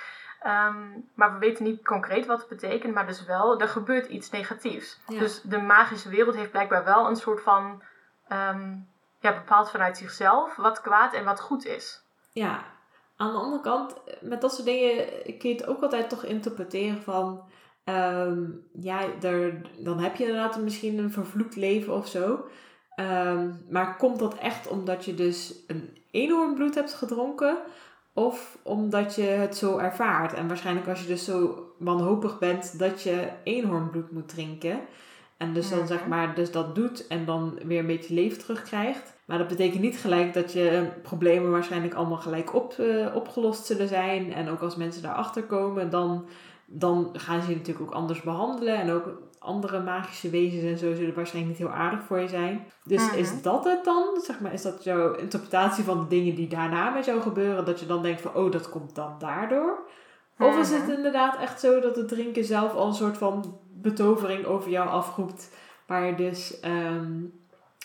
Ehm, maar we weten niet concreet wat het betekent, maar dus wel, er gebeurt iets negatiefs. Ja. Dus de magische wereld heeft blijkbaar wel een soort van, ehm, ja, bepaald vanuit zichzelf wat kwaad en wat goed is. Ja, aan de andere kant, met dat soort dingen kun je het ook altijd toch interpreteren van... ehm, ja, er, dan heb je inderdaad misschien een vervloekt leven of zo. Ehm, maar komt dat echt omdat je dus een eenhoornbloed hebt gedronken? Of omdat je het zo ervaart? En waarschijnlijk als je dus zo wanhopig bent dat je eenhoornbloed moet drinken... En dus dan Mhm. zeg maar, dus dat doet en dan weer een beetje leven terugkrijgt. Maar dat betekent niet gelijk dat je problemen waarschijnlijk allemaal gelijk op, eh, opgelost zullen zijn. En ook als mensen daarachter komen, dan, dan gaan ze je natuurlijk ook anders behandelen. En ook andere magische wezens en zo zullen waarschijnlijk niet heel aardig voor je zijn. Dus Mhm. is dat het dan? Zeg maar, is dat jouw interpretatie van de dingen die daarna met jou gebeuren? Dat je dan denkt van, oh, dat komt dan daardoor? Of is het Mhm. inderdaad echt zo dat het drinken zelf al een soort van betovering over jou afroept, waar je dus, ehm,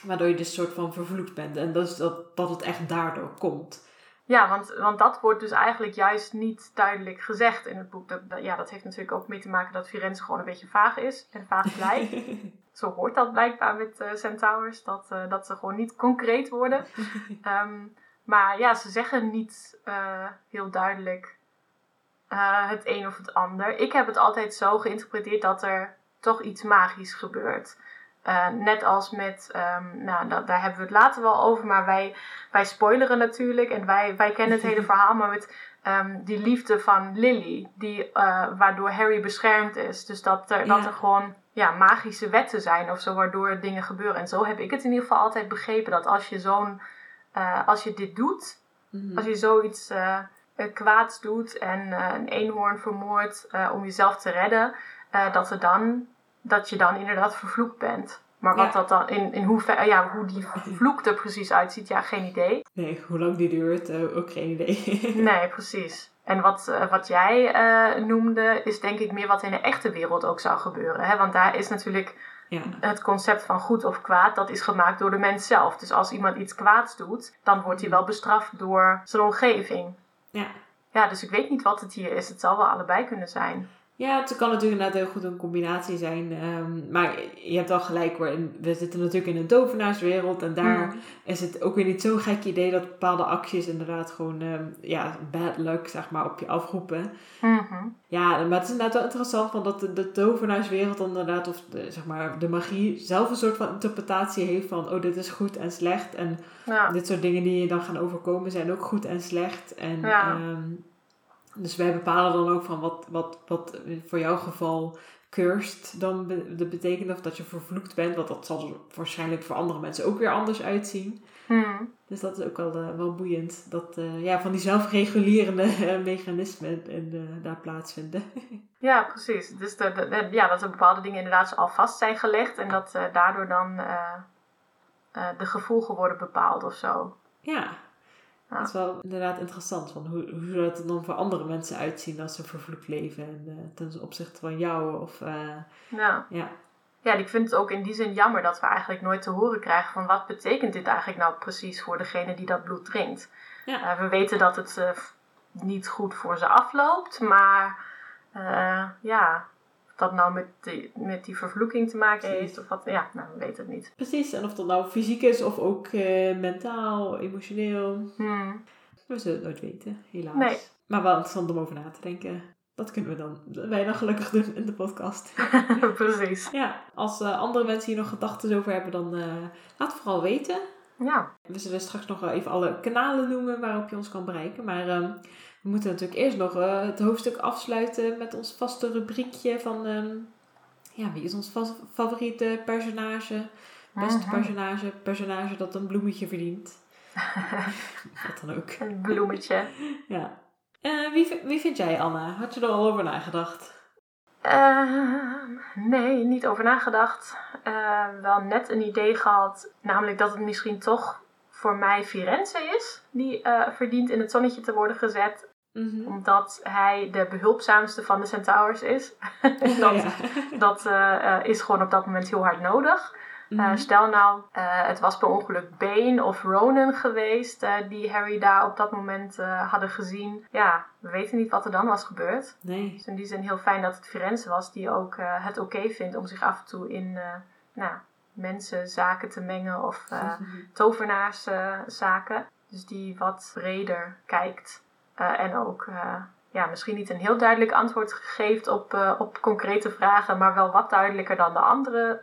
waardoor je dus een soort van vervloekt bent. En dus dat, dat het echt daardoor komt. Ja, want, want dat wordt dus eigenlijk juist niet duidelijk gezegd in het boek. Dat, ja, dat heeft natuurlijk ook mee te maken dat Firenze gewoon een beetje vaag is en vaag blijft. (laughs) Zo hoort dat blijkbaar met eh, Centaurs, dat, eh, dat ze gewoon niet concreet worden. (laughs) Ehm, maar ja, ze zeggen niet eh, heel duidelijk het een of het ander. Ik heb het altijd zo geïnterpreteerd dat er toch iets magisch gebeurt. Eh, net als met, ehm, nou, da- daar hebben we het later wel over, maar wij, wij spoileren natuurlijk en wij, wij kennen het hele (laughs) verhaal, maar met ehm, die liefde van Lily, die, eh, waardoor Harry beschermd is. Dus dat er, dat er gewoon ja, magische wetten zijn of zo, waardoor dingen gebeuren. En zo heb ik het in ieder geval altijd begrepen, dat als je zo'n, eh, als je dit doet, Mhm. als je zoiets kwaads doet en een eenhoorn vermoordt om jezelf te redden, dat, er dan, dat je dan inderdaad vervloekt bent. Maar wat Ja. dat dan, in, in hoever, ja, hoe die vloek er precies uitziet, ja, geen idee. Nee, hoe lang die duurt, eh, ook geen idee. (laughs) Nee, precies. En wat, eh, wat jij eh, noemde, is denk ik meer wat in de echte wereld ook zou gebeuren. Hè? Want daar is natuurlijk Ja. Het concept van goed of kwaad, dat is gemaakt door de mens zelf. Dus als iemand iets kwaads doet, dan wordt hij wel bestraft door zijn omgeving. Ja. Ja, dus ik weet niet wat het hier is. Het zal wel allebei kunnen zijn. Ja, het kan natuurlijk inderdaad heel goed een combinatie zijn. ehm, maar je hebt wel gelijk hoor. We zitten natuurlijk in een tovenaarswereld. En daar Mm. is het ook weer niet zo'n gek idee dat bepaalde acties inderdaad gewoon ehm, ja, bad luck zeg maar, op je afroepen. Mhm. Ja, maar het is inderdaad wel interessant van dat de, de tovenaarswereld inderdaad, of de, zeg maar, de magie zelf een soort van interpretatie heeft van, oh dit is goed en slecht. En Ja. dit soort dingen die je dan gaan overkomen zijn ook goed en slecht. En, Ja. ehm, dus wij bepalen dan ook van wat, wat, wat voor jouw geval cursed dan be- betekent. Of dat je vervloekt bent. Want dat zal er waarschijnlijk voor andere mensen ook weer anders uitzien. Mhm. Dus dat is ook wel, eh, wel boeiend. Dat eh, ja, van die zelfregulerende eh, mechanismen en, daar plaatsvinden. (laughs) Ja, precies. Dus de, ja, dat er bepaalde dingen inderdaad al vast zijn gelegd en dat daardoor dan de gevolgen worden bepaald of zo. ja. Dat is wel inderdaad interessant. Van hoe, hoe zou het er dan voor andere mensen uitzien als ze vervloekt leven. En eh, ten opzichte van jou. Of eh, Ja. ja. ja, ik vind het ook in die zin jammer dat we eigenlijk nooit te horen krijgen van wat betekent dit eigenlijk nou precies voor degene die dat bloed drinkt. Ja. Eh, we weten dat het niet goed voor ze afloopt, maar ja, dat nou met die, met die vervloeking te maken heeft of wat, ja, nou, we weten het niet. Precies, en of dat nou fysiek is of ook eh, mentaal, emotioneel. Hmm. We zullen het nooit weten, helaas. Nee. Maar wel interessant om over na te denken. Dat kunnen we dan, wij dan gelukkig doen in de podcast. (laughs) precies. ja, als eh, andere mensen hier nog gedachten over hebben, dan eh, laat het vooral weten. Ja. We zullen straks nog even alle kanalen noemen waarop je ons kan bereiken. Maar ehm, we moeten natuurlijk eerst nog eh, het hoofdstuk afsluiten met ons vaste rubriekje van... ehm, ja, wie is ons favoriete personage? Beste Mhm. personage, personage dat een bloemetje verdient. (laughs) Wat dan ook. Een bloemetje. (laughs) Ja. Eh, wie, wie vind jij, Anna? Had je er al over nagedacht? Ehm, nee, niet over nagedacht. Ehm, wel net een idee gehad, namelijk dat het misschien toch voor mij Firenze is, die eh, verdient in het zonnetje te worden gezet, Mhm. omdat hij de behulpzaamste van de Centaurs is. (laughs) (laughs) dat ja. dat eh, eh, is gewoon op dat moment heel hard nodig. Eh, Mhm. stel nou, het was per ongeluk Bane of Ronan geweest die Harry daar op dat moment hadden gezien. Ja, we weten niet wat er dan was gebeurd. Nee. Dus in die zin heel fijn dat het Firenze was die ook het oké vindt om zich af en toe in nou, mensenzaken te mengen of (laughs) tovenaarszaken. dus die wat breder kijkt eh, en ook eh, ja, misschien niet een heel duidelijk antwoord geeft op, eh, op concrete vragen, maar wel wat duidelijker dan de andere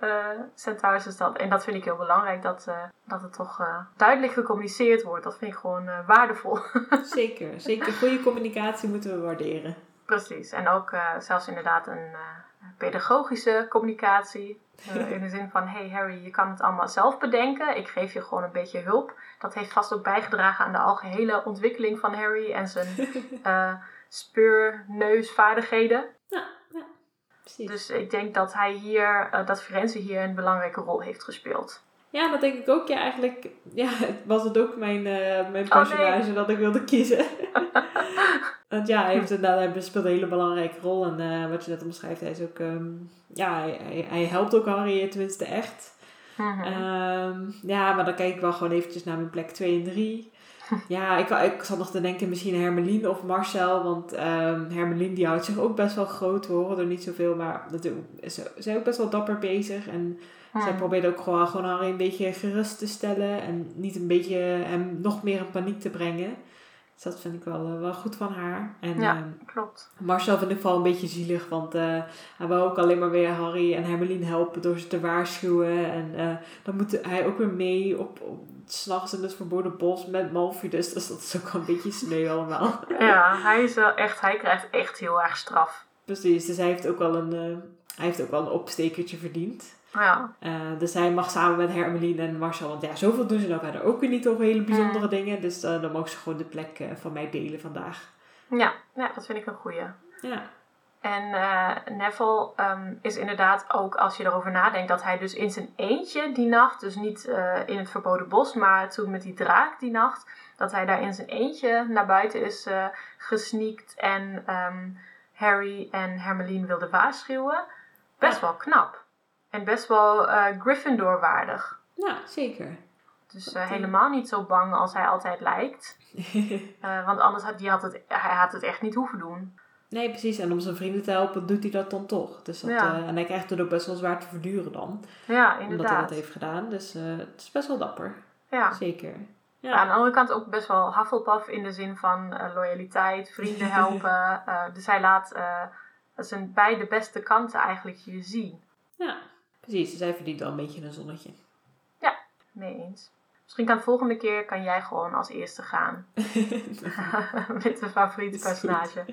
centaurs. Dat, en dat vind ik heel belangrijk, dat, dat het toch duidelijk gecommuniceerd wordt. Dat vind ik gewoon waardevol. (laughs) Zeker. Zeker. Goede communicatie moeten we waarderen. Precies, en ook zelfs inderdaad een pedagogische communicatie. Eh, (laughs) in de zin van, hey Harry, je kan het allemaal zelf bedenken. Ik geef je gewoon een beetje hulp. Dat heeft vast ook bijgedragen aan de algehele ontwikkeling van Harry en zijn (laughs) eh speurneusvaardigheden. Precies. Dus ik denk dat hij hier, eh, dat Firenze hier een belangrijke rol heeft gespeeld. Ja, dat denk ik ook. Ja, eigenlijk ja, was het ook mijn, eh, mijn Oh, personage dat ik wilde kiezen. (laughs) Want ja, hij, heeft, inderdaad, hij speelt een hele belangrijke rol. En eh, wat je net omschrijft, hij is ook... ehm, ja, hij, hij, helpt ook Harry tenminste echt. Mhm. Ehm, ja, maar dan kijk ik wel gewoon eventjes naar mijn plek 2 en 3. (laughs) Ja, ik, ik zat nog te denken misschien Hermeline of Marcel. Want ehm Hermeline die houdt zich ook best wel groot. We horen er niet zoveel, maar natuurlijk is ze zijn ook best wel dapper bezig. En zij Mhm. probeert ook gewoon, gewoon Harry een beetje gerust te stellen. En niet een beetje hem nog meer in paniek te brengen. Dus dat vind ik wel, eh, wel goed van haar. En Ja. ehm, Klopt. Marcel vind ik vooral een beetje zielig, want eh, hij wil ook alleen maar weer Harry en Hermeline helpen door ze te waarschuwen. En eh, dan moet hij ook weer mee op, op s'nachts in het verboden bos met Malfidus. Dus dat is ook wel een beetje sneu allemaal. (laughs) Ja, hij is wel echt, hij krijgt echt heel erg straf. Precies, dus hij heeft ook wel een, hij heeft ook wel een opstekertje verdiend. Ja, Eh, dus hij mag samen met Hermeline en Marcel, want ja, zoveel doen ze nou verder ook weer niet over hele bijzondere dingen. Dus eh, dan mogen ze gewoon de plek eh, van mij delen vandaag. ja, ja dat vind ik een goeie. Ja, En Neville ehm, is inderdaad ook, als je erover nadenkt, dat hij dus in zijn eentje die nacht, dus niet in het verboden bos, maar toen met die draak die nacht, dat hij daar in zijn eentje naar buiten is gesneakt en ehm, Harry en Hermeline wilde waarschuwen. Best wel knap. En best wel uh, Gryffindor waardig. Ja, zeker. Dus uh, helemaal niet zo bang als hij altijd lijkt. uh, (laughs) want anders had, die had het, hij had het echt niet hoeven doen. Nee, precies. En om zijn vrienden te helpen, doet hij dat dan toch. Dus dat, Ja. eh, en hij krijgt het ook best wel zwaar te verduren dan. Ja, Omdat hij inderdaad. dat heeft gedaan. Dus eh, het is best wel dapper. Ja. Zeker. Ja, aan de andere kant ook best wel Hufflepuff in de zin van eh, loyaliteit, vrienden (laughs) helpen. Eh, dus hij laat eh, zijn beide beste kanten eigenlijk je zien. Ja, precies. Dus hij verdient wel een beetje een zonnetje. Mee eens. Misschien kan de volgende keer kan jij gewoon als eerste gaan. (laughs) (laughs) Met een favoriete personage.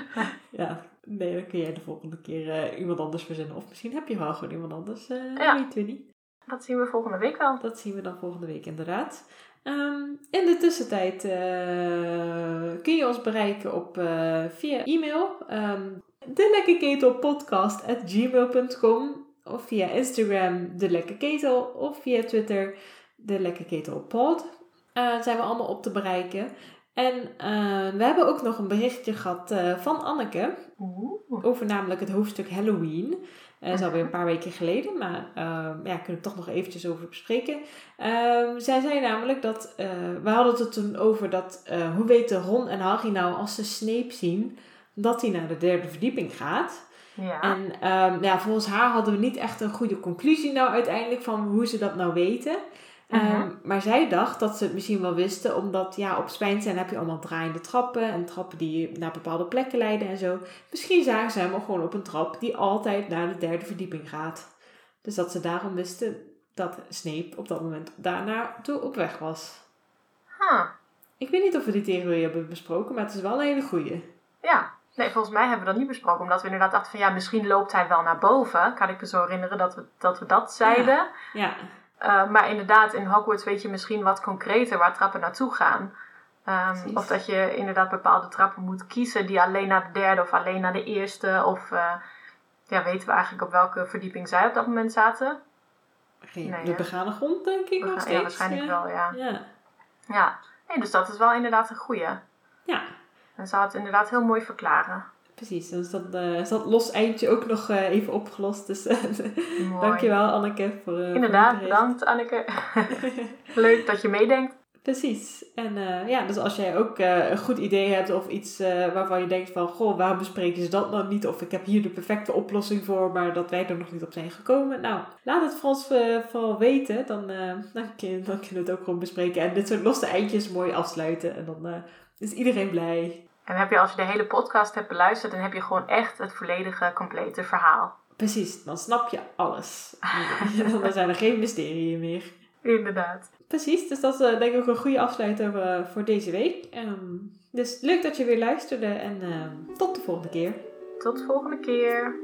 (laughs) ja, nee, dan kun jij de volgende keer eh, iemand anders verzinnen. Of misschien heb je wel gewoon iemand anders. Ja. Weet we niet. Dat zien we volgende week wel. Dat zien we dan volgende week inderdaad. Ehm, in de tussentijd eh, kun je ons bereiken op, via e-mail. ehm de lekkerketelpodcast.gmail.com Of via Instagram de lekkerketel. Of via Twitter de lekkerketelpod. Eh zijn we allemaal op te bereiken. En eh, we hebben ook nog een berichtje gehad eh, van Anneke. Oeh. Over namelijk het hoofdstuk Halloween. Dat is alweer een paar weken geleden, maar ehm, ja, kunnen we toch nog eventjes over bespreken. Ehm, zij zei namelijk dat, we hadden het toen over dat, hoe weten Ron en Harry nou als ze Snape zien, dat hij naar de derde verdieping gaat. Ja. En ehm, ja, volgens haar hadden we niet echt een goede conclusie nou uiteindelijk van hoe ze dat nou weten. Ehm, Mhm. Maar zij dacht dat ze het misschien wel wisten, omdat ja, op Spijnstein heb je allemaal draaiende trappen en trappen die naar bepaalde plekken leiden en zo. Misschien zagen ze hem wel gewoon op een trap die altijd naar de derde verdieping gaat. Dus dat ze daarom wisten dat Snape op dat moment daarna toe op weg was. Huh. Ik weet niet of we die theorie hebben besproken, maar het is wel een hele goeie. Ja. Nee, volgens mij hebben we dat niet besproken. Omdat we inderdaad dachten van ja, misschien loopt hij wel naar boven. Kan ik me zo herinneren dat we dat, we dat zeiden. Ja, Uh, maar inderdaad, in Hogwarts weet je misschien wat concreter waar trappen naartoe gaan. Um, Precies. of dat je inderdaad bepaalde trappen moet kiezen die alleen naar de derde of alleen naar de eerste. Of uh, ja, weten we eigenlijk op welke verdieping zij op dat moment zaten? geen, Nee, de begane grond denk ik nog steeds. ja, waarschijnlijk wel, ja. Ja, Ja, nee, dus dat is wel inderdaad een goeie. En ze had het inderdaad heel mooi verklaren. precies. Dan is dat, eh, is dat los eindje ook nog eh, even opgelost. Dus Mooi. (laughs) dankjewel Anneke voor voor Inderdaad, je bericht. bedankt Anneke. (laughs) Leuk dat je meedenkt. Precies. En ja, dus als jij ook een goed idee hebt of iets waarvan je denkt van... Goh, waarom bespreken ze dat nou niet? Of ik heb hier de perfecte oplossing voor, maar dat wij er nog niet op zijn gekomen. Nou, laat het voor ons vooral weten. Dan, dan, kun- dan kunnen we het ook gewoon bespreken. En dit soort losse eindjes mooi afsluiten. En dan is iedereen blij. En heb je, als je de hele podcast hebt beluisterd, dan heb je gewoon echt het volledige, complete verhaal. Precies, dan snap je alles. (laughs) dan zijn er geen mysterieën meer. Inderdaad. Precies, dus dat is eh, denk ik ook een goede afsluiter eh, voor deze week. Ehm, dus leuk dat je weer luisterde en ehm, tot de volgende keer. Tot de volgende keer.